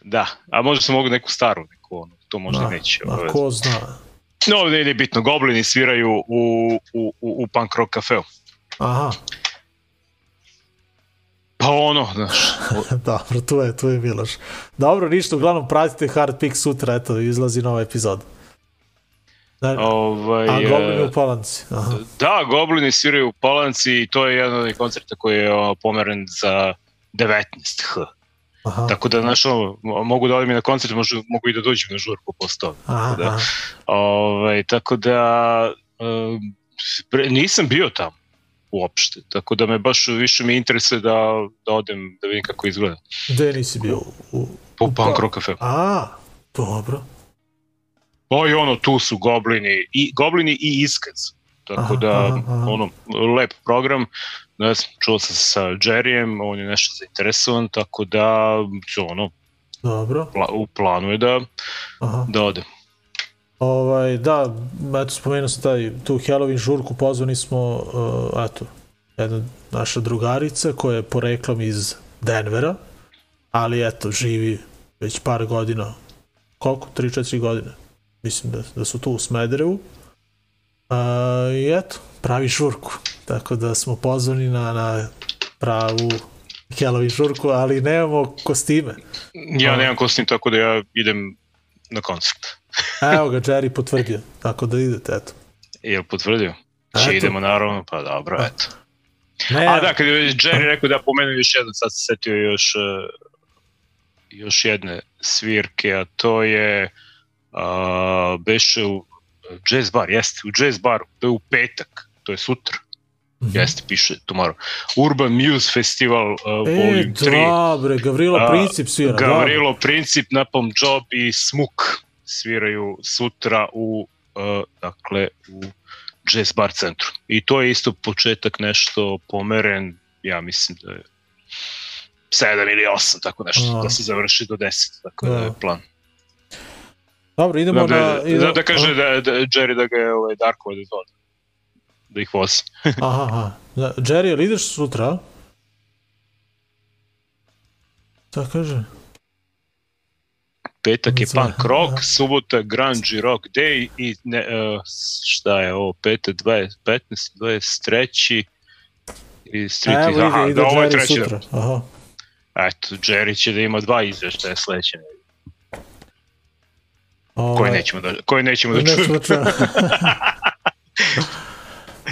Da, a možda sam mogu neku staru, neku ono, to možda Da, neće. a ko zna. No, ne, ne bitno, goblini sviraju u, u, u, u punk rock kafeu. Aha, Pa ono, znaš, dobro, tu je, tu je Miloš. Dobro, ništa, uglavnom pratite Hard Peak sutra, eto, izlazi nova epizoda. Da, ovaj, a e, u Palanci. Aha. da, goblini sviraju u Palanci i to je jedan od koncerta koji je pomeren za 19H. Aha, Tako da, znaš, mogu da odem i na koncert, možda mogu i da dođem na žurku posle toga. aha, da. aha. Ovaj, tako da pre, nisam bio tamo uopšte, tako da me baš više mi interesuje da, da odem da vidim kako izgleda. Gde nisi bio? U, Po u punk Pa- rock cafe. A, dobro. Pa i ono, tu su goblini, i, goblini i iskaz. Tako da, aha, aha. ono, lep program. Ne znam, čuo sam sa Jerryjem, on je nešto zainteresovan, tako da, ono, Dobro. pla, u planu je da, Aha. da ode. Ovaj, da, eto, spomenuo sam taj, tu Halloween žurku, pozvani smo, uh, eto, jedna naša drugarica koja je poreklom iz Denvera, ali eto, živi već par godina koliko, 3-4 godine. Mislim da, da su tu u Smederevu. A, I eto, pravi žurku. Tako da smo pozvani na, na pravu Halloween žurku, ali nemamo kostime. Ja nemam kostim, tako da ja idem na koncert. Evo ga, Jerry potvrdio, tako da idete, eto. Jel potvrdio? Če Eto. idemo naravno, pa dobro, eto. Ne, A da, kad je Jerry rekao da pomenem još jedno, sad se setio još, uh, još jedne svirke, a to je uh, beše u jazz bar, jeste, u jazz baru, to je u petak, to je sutra. Jeste, piše tomorrow. Urban Muse Festival uh, E, Volume 3. dobre, Gavrilo A, Princip svira. dobro. Gavrilo Princip, Napalm Job i Smuk sviraju sutra u uh, dakle u Jazz Bar centru. I to je isto početak nešto pomeren, ja mislim da je 7 ili 8, tako nešto, A. da se završi do 10, tako da, Da. je plan. Dobro, idemo Da, na... da, da, idemo- da kaže da, da Jerry da ga je ovaj, Darko da, da ih vozi. Aha, aha. Da, Jerry, jel ideš sutra? a? Šta kaže? Petak je punk rock, subota grunge rock day i ne, uh, šta je ovo, pete, 20, 15, 23 i street Evo aha, ide, ide da ovo je treći sutra. Aha. Eto, Jerry će da ima dva izveštaja sledeće nedelje, koje Ovaj, nećemo da, koje nećemo da čujemo. da čujemo.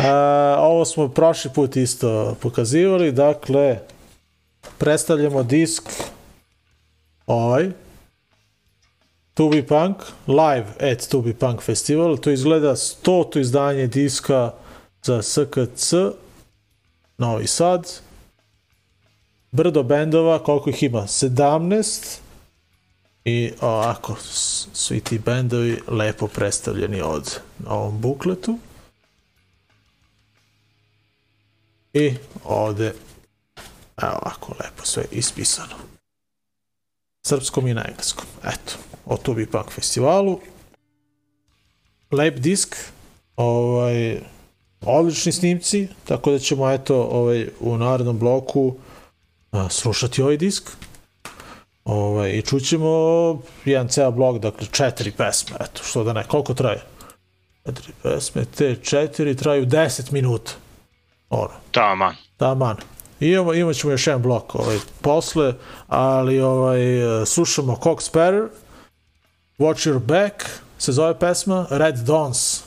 A, ovo smo prošli put isto pokazivali, dakle, predstavljamo disk ovaj, Tubi Punk, live at Tubi Punk Festival, to izgleda 100. izdanje diska za SKC, Novi Sad, brdo bendova, koliko ih ima? 17, i ovako, s- svi ti bendovi lepo predstavljeni ovde na ovom bukletu. I ovde, evo ovako lepo sve ispisano. Srpskom i na engleskom. Eto, o Tubi Punk festivalu. Lep disk, ovaj, odlični snimci, tako da ćemo eto ovaj, u narednom bloku a, slušati ovaj disk. Ovaj, I čućemo jedan ceo blok, dakle četiri pesme, eto, što da ne, koliko traje? Četiri pesme, te četiri traju 10 minuta. Ono, Taman. taman. I imamo, imat ćemo još jedan blok ovaj, posle, ali ovaj, slušamo Cock Sparrow, Watch Your Back, se zove pesma, Red Dawns,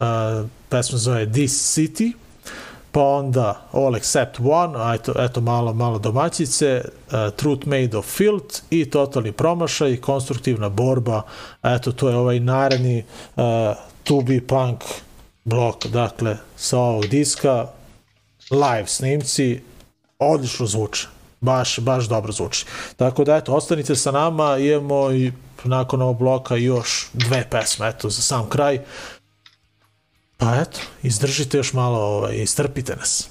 uh, pesma zove This City, pa onda All Except One, a eto, eto malo, malo domaćice, uh, Truth Made of Filth i Totalni promašaj, konstruktivna borba, eto to je ovaj naredni uh, To Be Punk blok, dakle sa ovog diska, live snimci, odlično zvuče. Baš, baš dobro zvuči. Tako da, eto, ostanite sa nama, imamo i nakon ovog bloka još dve pesme, eto, za sam kraj. Pa eto, izdržite još malo, ovaj, istrpite nas.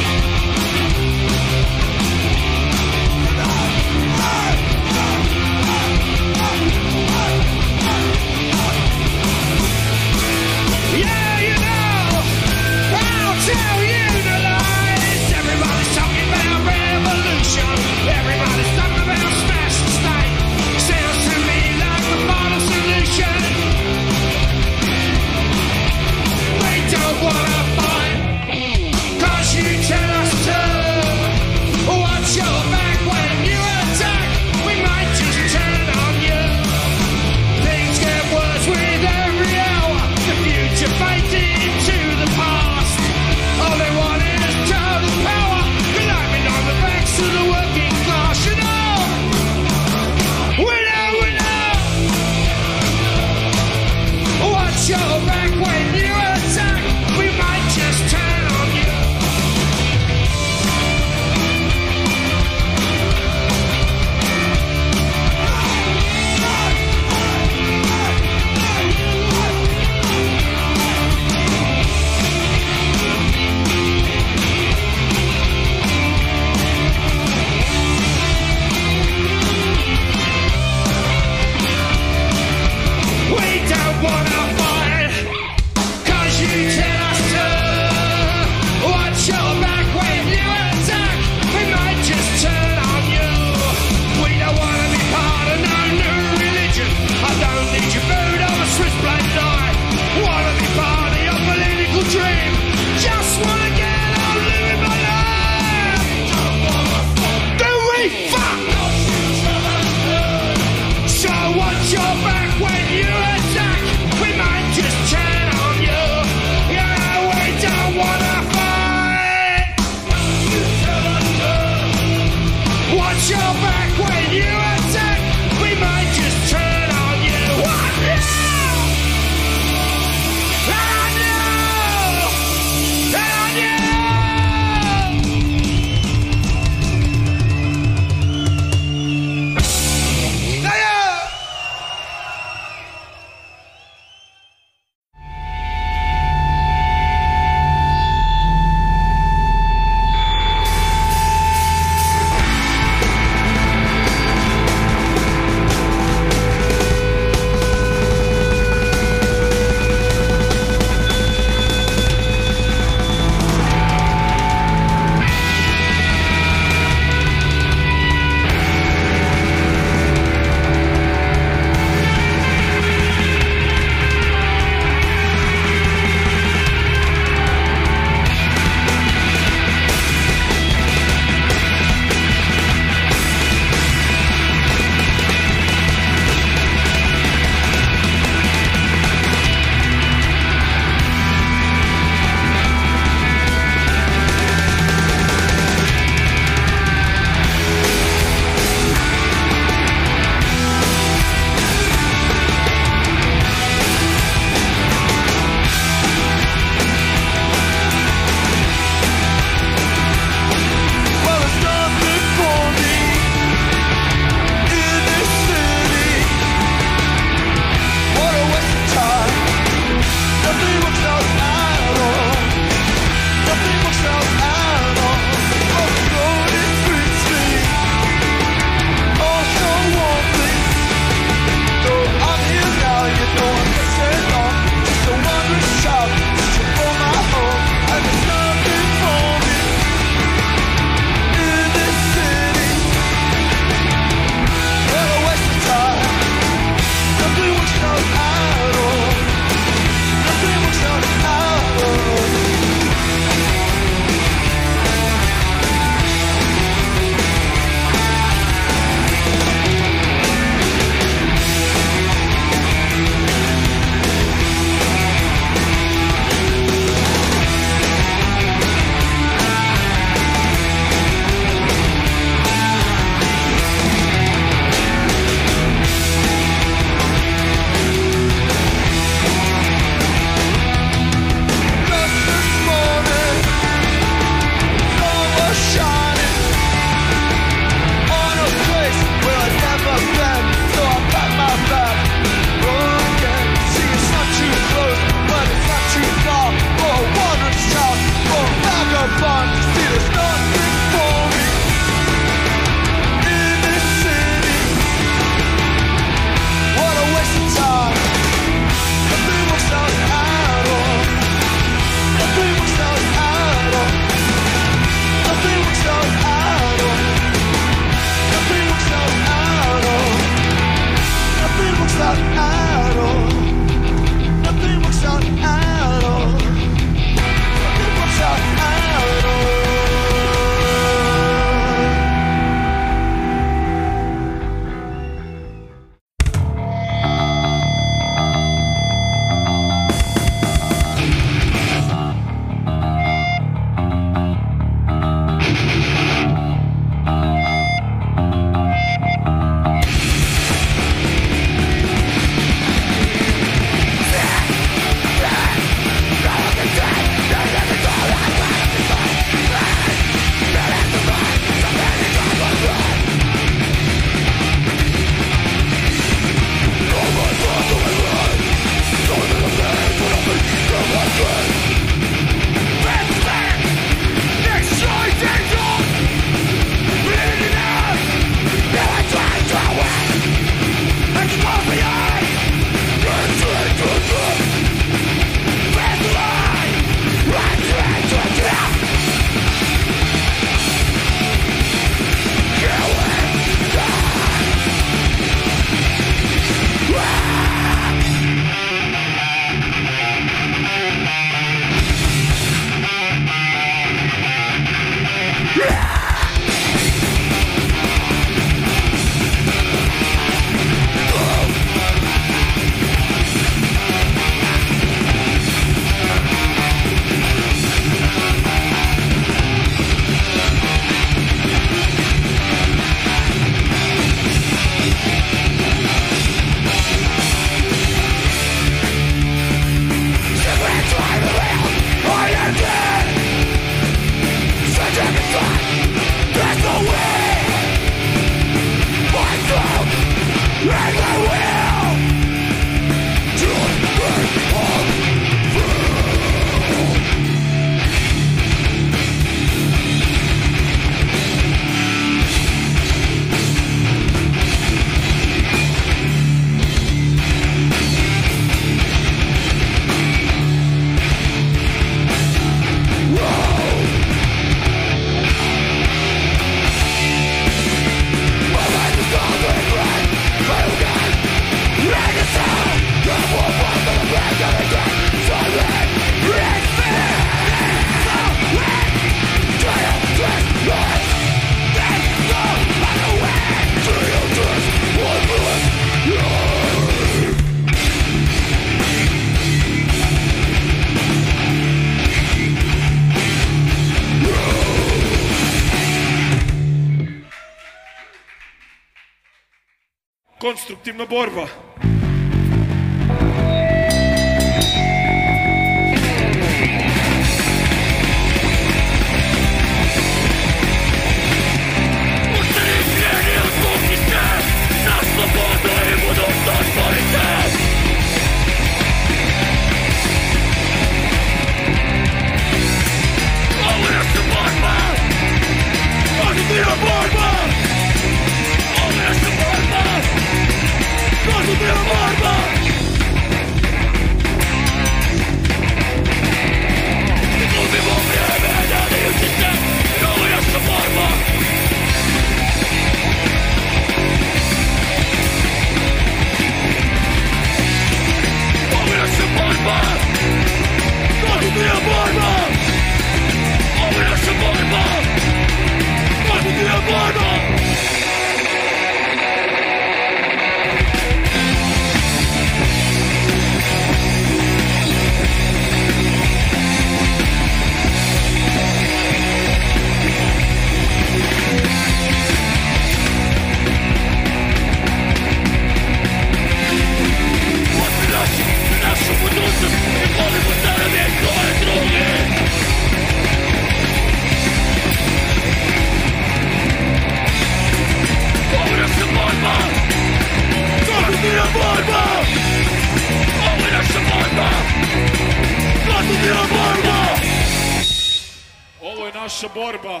Naša borba!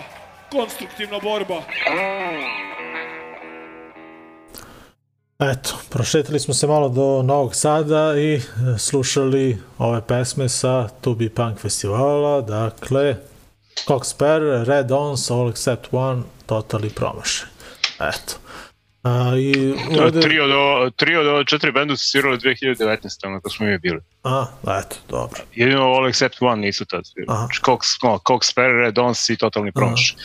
Konstruktivna borba! Eto, prošetili smo se malo do Novog Sada i e, slušali ove pesme sa Tubi Punk festivala, dakle Spare, Red Ons, All Except One, Totally Promašaj. Eto. A, i ovde... Tri od, o- tri od četiri benda su svirali 2019. ono kad smo mi bili. A, eto, dobro. Jedino All Except One nisu tad svirali. Aha. Cox, no, Cox Spare, Red Ons i Totalni promaš.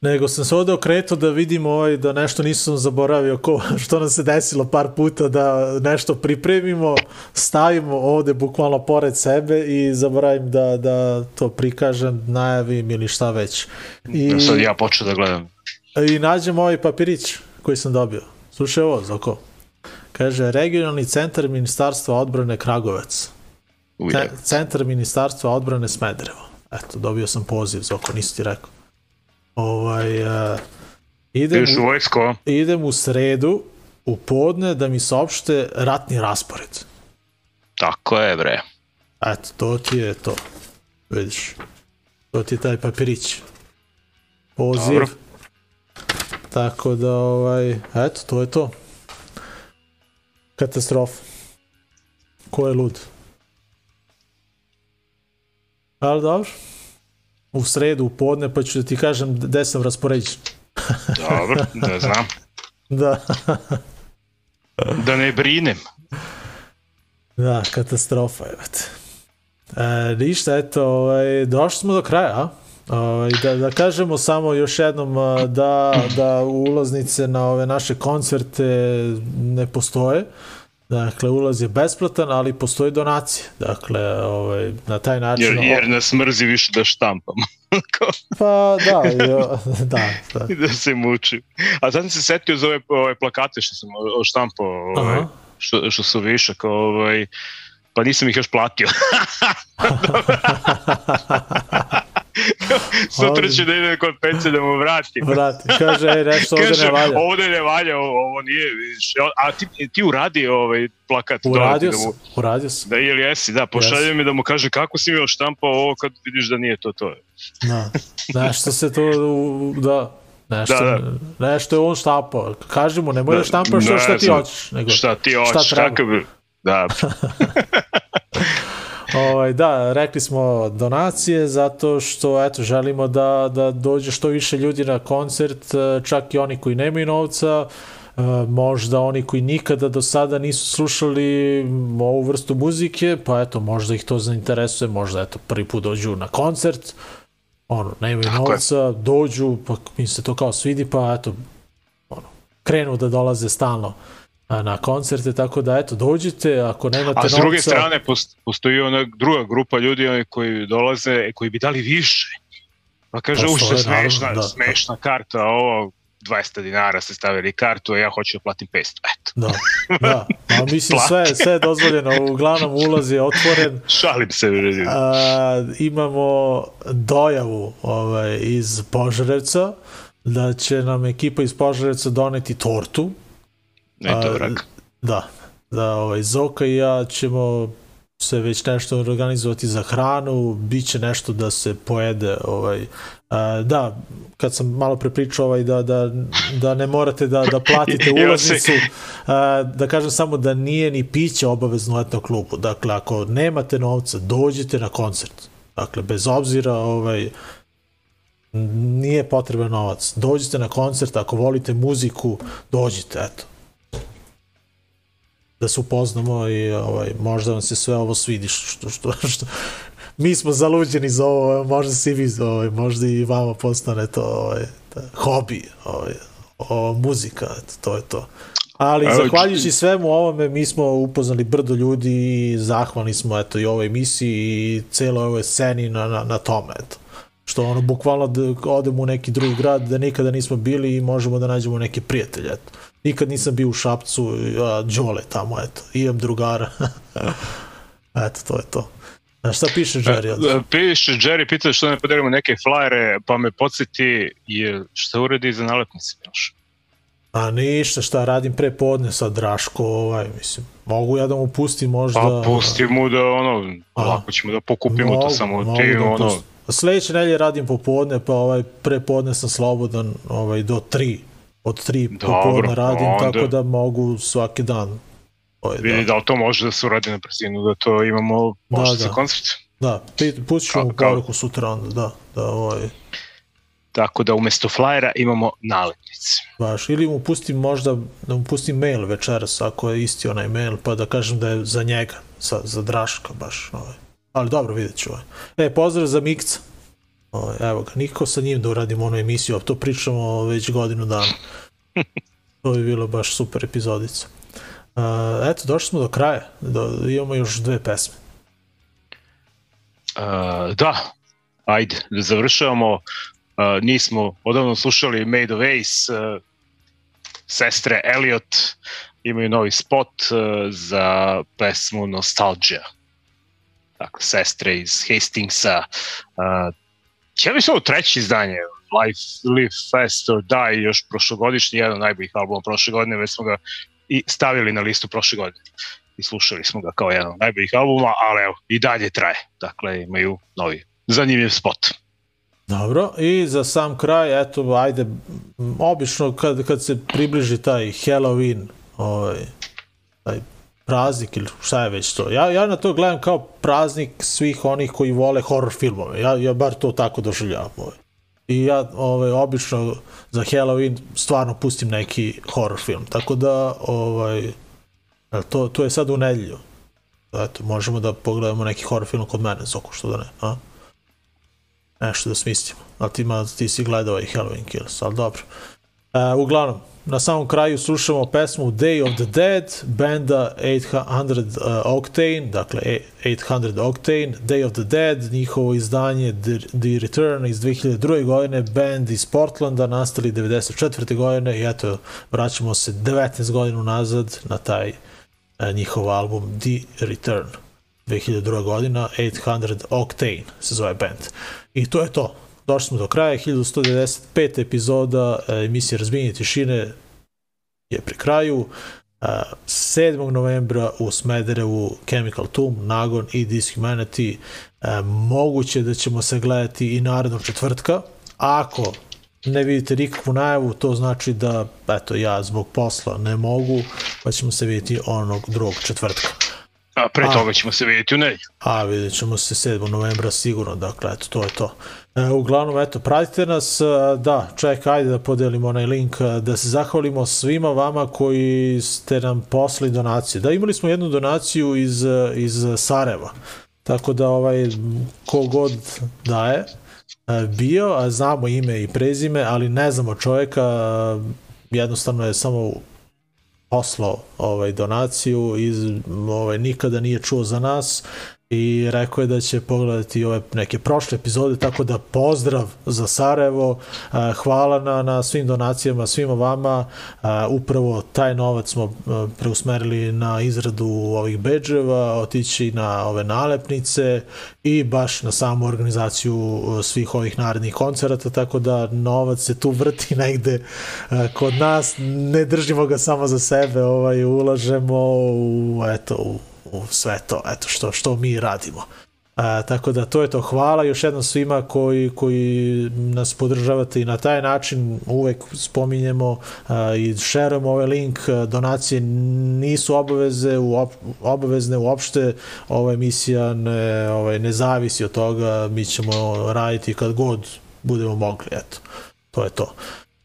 Nego sam se ovde okretao da vidim ovaj, da nešto nisam zaboravio ko, što nam se desilo par puta da nešto pripremimo, stavimo ovde bukvalno pored sebe i zaboravim da, da to prikažem, najavim ili šta već. I, I... Sad ja počeo da gledam. I nađem ovaj papirić koji sam dobio. Slušaj ovo, Zoko. Kaže, regionalni centar Ministarstva odbrane Kragovac. Ce- centar Ministarstva odbrane Smederevo. Eto, dobio sam poziv, Zoko, nisi ti rekao. Ovaj, uh, idem, u vojsko, idem u sredu, u podne, da mi saopšte ratni raspored. tako je bre. Eto, to ti je to. Vidiš. To ti je taj papirić. Poziv. Dobro. Tako da, ovaj, eto, to je to. Katastrofa. Ko je lud? Ali dobro. U sredu, u podne, pa ću da ti kažem gde sam raspoređen. Dobro, da znam. Da, Da ne brinem. da, katastrofa, te. E, ništa, eto, ovaj, došli smo do kraja, a? Ovaj, da, da kažemo samo još jednom da, da ulaznice na ove naše koncerte ne postoje. Dakle, ulaz je besplatan, ali postoji donacije. Dakle, ovaj, na taj način... Jer, jer nas mrzi više da štampamo. Pa da, jo, da, da. I da se muči. A sad se setio za ove, ove plakate što sam štampao, ovaj, Aha. što, što su višak, ovaj, pa nisam ih još platio. Sutra će da ide kod pence da mu vratim. Vrati, kaže, ej, nešto ovde Kaže, ne valja. ovde ne valja, ovo, nije. A ti, ti uradi ovaj plakat. Uradio dolazi da sam, mu, uradio sam. da ili jesi, da, pošalje mi da mu kaže kako si mi štampao ovo kad vidiš da nije to to. Da. Nešto se to, da, nešto, Da, nešto je on štampao. Kaži mu, nemoj da, Da, štampaš ne šta ti hoćeš. Nego, Šta ti hoćeš, treba? kakav bi... Da, Ovaj, da, rekli smo donacije zato što eto, želimo da, da dođe što više ljudi na koncert, e, čak i oni koji nemaju novca, e, možda oni koji nikada do sada nisu slušali ovu vrstu muzike, pa eto, možda ih to zainteresuje, možda eto, prvi put dođu na koncert, ono, nemaju Tako je. novca, dođu, pa im se to kao svidi, pa eto, ono, krenu da dolaze stalno a, na koncerte, tako da eto, dođite, ako nemate A s novca... druge strane post- postoji ona druga grupa ljudi oni koji dolaze, e, koji bi dali više. Pa kaže, Pa u što je stoje, naravno, smešna, da, da. smešna karta, ovo 200 dinara ste stavili kartu, a ja hoću da platim 500. Eto, Da, da. A mislim sve, sve je dozvoljeno, uglavnom ulaz je otvoren. šalim se. A, imamo dojavu ovaj, iz Požarevca da će nam ekipa iz Požarevca doneti tortu. A, vrag. Da, da ovaj, Zoka i ja ćemo se već nešto organizovati za hranu, bit će nešto da se pojede. Ovaj. A, da, kad sam malo pre pričao ovaj, da, da, da ne morate da, da platite ulaznicu, a, da kažem samo da nije ni piće obavezno u etno klubu. Dakle, ako nemate novca, dođite na koncert. Dakle, bez obzira ovaj, nije potreban novac. Dođite na koncert, ako volite muziku, dođite, eto da se upoznamo i ovaj, možda vam se sve ovo svidi što, što, što, mi smo zaluđeni za ovo, možda se i vi, ovaj, možda i vama postane to ovaj, da, hobi, ovaj, o, muzika, eto, to je to. Ali Evo, zahvaljujući svemu ovome mi smo upoznali brdo ljudi i zahvalni smo eto i ovoj emisiji i celoj ovoj sceni na, na, na tome eto. Što ono bukvalno da odemo u neki drugi grad da nikada nismo bili i možemo da nađemo neke prijatelje eto. Nikad nisam bio u Šapcu, a Đole tamo eto. Imam drugara. eto to je to. A šta piše Jerry? ovde? E, Piše, Jerry pita što ne podelimo neke flajere, pa me podsjeti je šta uredi za nalepnice, Miloš. A ništa, šta radim pre podne sa Draško, ovaj, mislim, mogu ja da mu pustim možda... Pa pusti mu da ono, A. lako ćemo da pokupimo to samo mogu ti da ono. Sledeće nelje radim popodne, pa ovaj pre podne sam slobodan ovaj, do 3. Od 3 Dobro, popodne radim, onda. tako da mogu svaki dan. Ovaj, vidi da, da li to može da se uradi na brzinu, da to imamo Da, možda za da. koncert. da, pustit ću mu poruku sutra onda, da, da, ovaj, Tako da umesto flajera imamo nalepnice. baš, ili mu pustim možda, da mu pustim mail večeras, ako je isti onaj mail, pa da kažem da je za njega, za, za Draška baš, ovaj. ali dobro, vidjet ću. Ovaj. E, pozdrav za Mikca. Ovaj, evo ga, nikako sa njim da uradimo onu emisiju, a to pričamo već godinu dana. to bi bilo baš super epizodica. Uh, eto, došli smo do kraja, do, imamo još dve pesme. Uh, da, ajde, da završavamo. Uh, nismo odavno slušali Made of Ace, uh, sestre Elliot imaju novi spot uh, za pesmu Nostalgia. Dakle, sestre iz Hastingsa. Uh, ja bih ovo treće izdanje, Life, Live Fast or Die, još prošlogodišnji, jedan od najboljih albuma prošle godine, već smo ga i stavili na listu prošle godine i slušali smo ga kao jedan od najboljih albuma, ali evo, i dalje traje. Dakle, imaju novi zanimljiv spot. Dobro, i za sam kraj, eto, ajde, obično kad, kad se približi taj Halloween, ovaj, taj praznik ili šta je već to, ja, ja na to gledam kao praznik svih onih koji vole horror filmove, ja, ja bar to tako doživljavam. Ovaj. I ja ovaj, obično za Halloween stvarno pustim neki horror film, tako da ovaj, to, to je sad u nedjelju. Eto, možemo da pogledamo neki horror film kod mene, Zoko, što da ne, a? nešto da smislimo. Ali ti, ima, ti si gledao ovaj Halloween Kills, ali dobro. E, uglavnom, na samom kraju slušamo pesmu Day of the Dead, benda 800 uh, Octane, dakle e- 800 Octane, Day of the Dead, njihovo izdanje The, the Return iz 2002. godine, band iz Portlanda, nastali 94. godine i eto, vraćamo se 19 godina nazad na taj e, njihov album The Return. 2002. godina, 800 Octane se zove band. I to je to. Došli smo do kraja, 1195 epizoda e, emisije Razbijenje tišine je pri kraju. E, 7. novembra u Smederevu Chemical Tomb, Nagon i Dishumanity. E, moguće da ćemo se gledati i narednog četvrtka. Ako ne vidite nikakvu najavu, to znači da eto, ja zbog posla ne mogu, pa ćemo se vidjeti onog drugog četvrtka. A pre A. toga ćemo se vidjeti u nedelju. A, vidjet ćemo se 7. novembra sigurno, dakle, eto, to je to. E, uglavnom, eto, pratite nas, e, da, čekaj, ajde da podelimo onaj link, e, da se zahvalimo svima vama koji ste nam poslali donacije. Da, imali smo jednu donaciju iz, e, iz Sarajeva, tako da, ovaj, kogod daje, bio, a znamo ime i prezime, ali ne znamo čoveka, jednostavno je samo poslao ovaj donaciju iz ovaj nikada nije čuo za nas i rekao je da će pogledati ove neke prošle epizode, tako da pozdrav za Sarajevo, hvala na, na svim donacijama, svima vama, upravo taj novac smo preusmerili na izradu ovih bedževa, otići na ove nalepnice i baš na samu organizaciju svih ovih narednih koncerata, tako da novac se tu vrti negde kod nas, ne držimo ga samo za sebe, ovaj, ulažemo u, eto, u u sve to, eto što, što mi radimo. A, tako da to je to. Hvala još jednom svima koji, koji nas podržavate i na taj način uvek spominjemo a, i šerujemo ovaj link. Donacije nisu obaveze, uop, obavezne uopšte. Ova emisija ne, ovaj, ne zavisi od toga. Mi ćemo raditi kad god budemo mogli. Eto, to je to.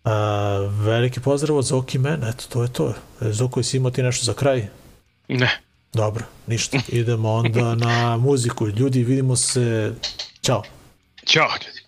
A, veliki pozdrav od Zoki Men, eto, to je to. Zoko, jesi imao ti nešto za kraj? Ne. Dobro, ništa. Idemo onda na muziku. Ljudi, vidimo se. Ćao. Ćao ljudi.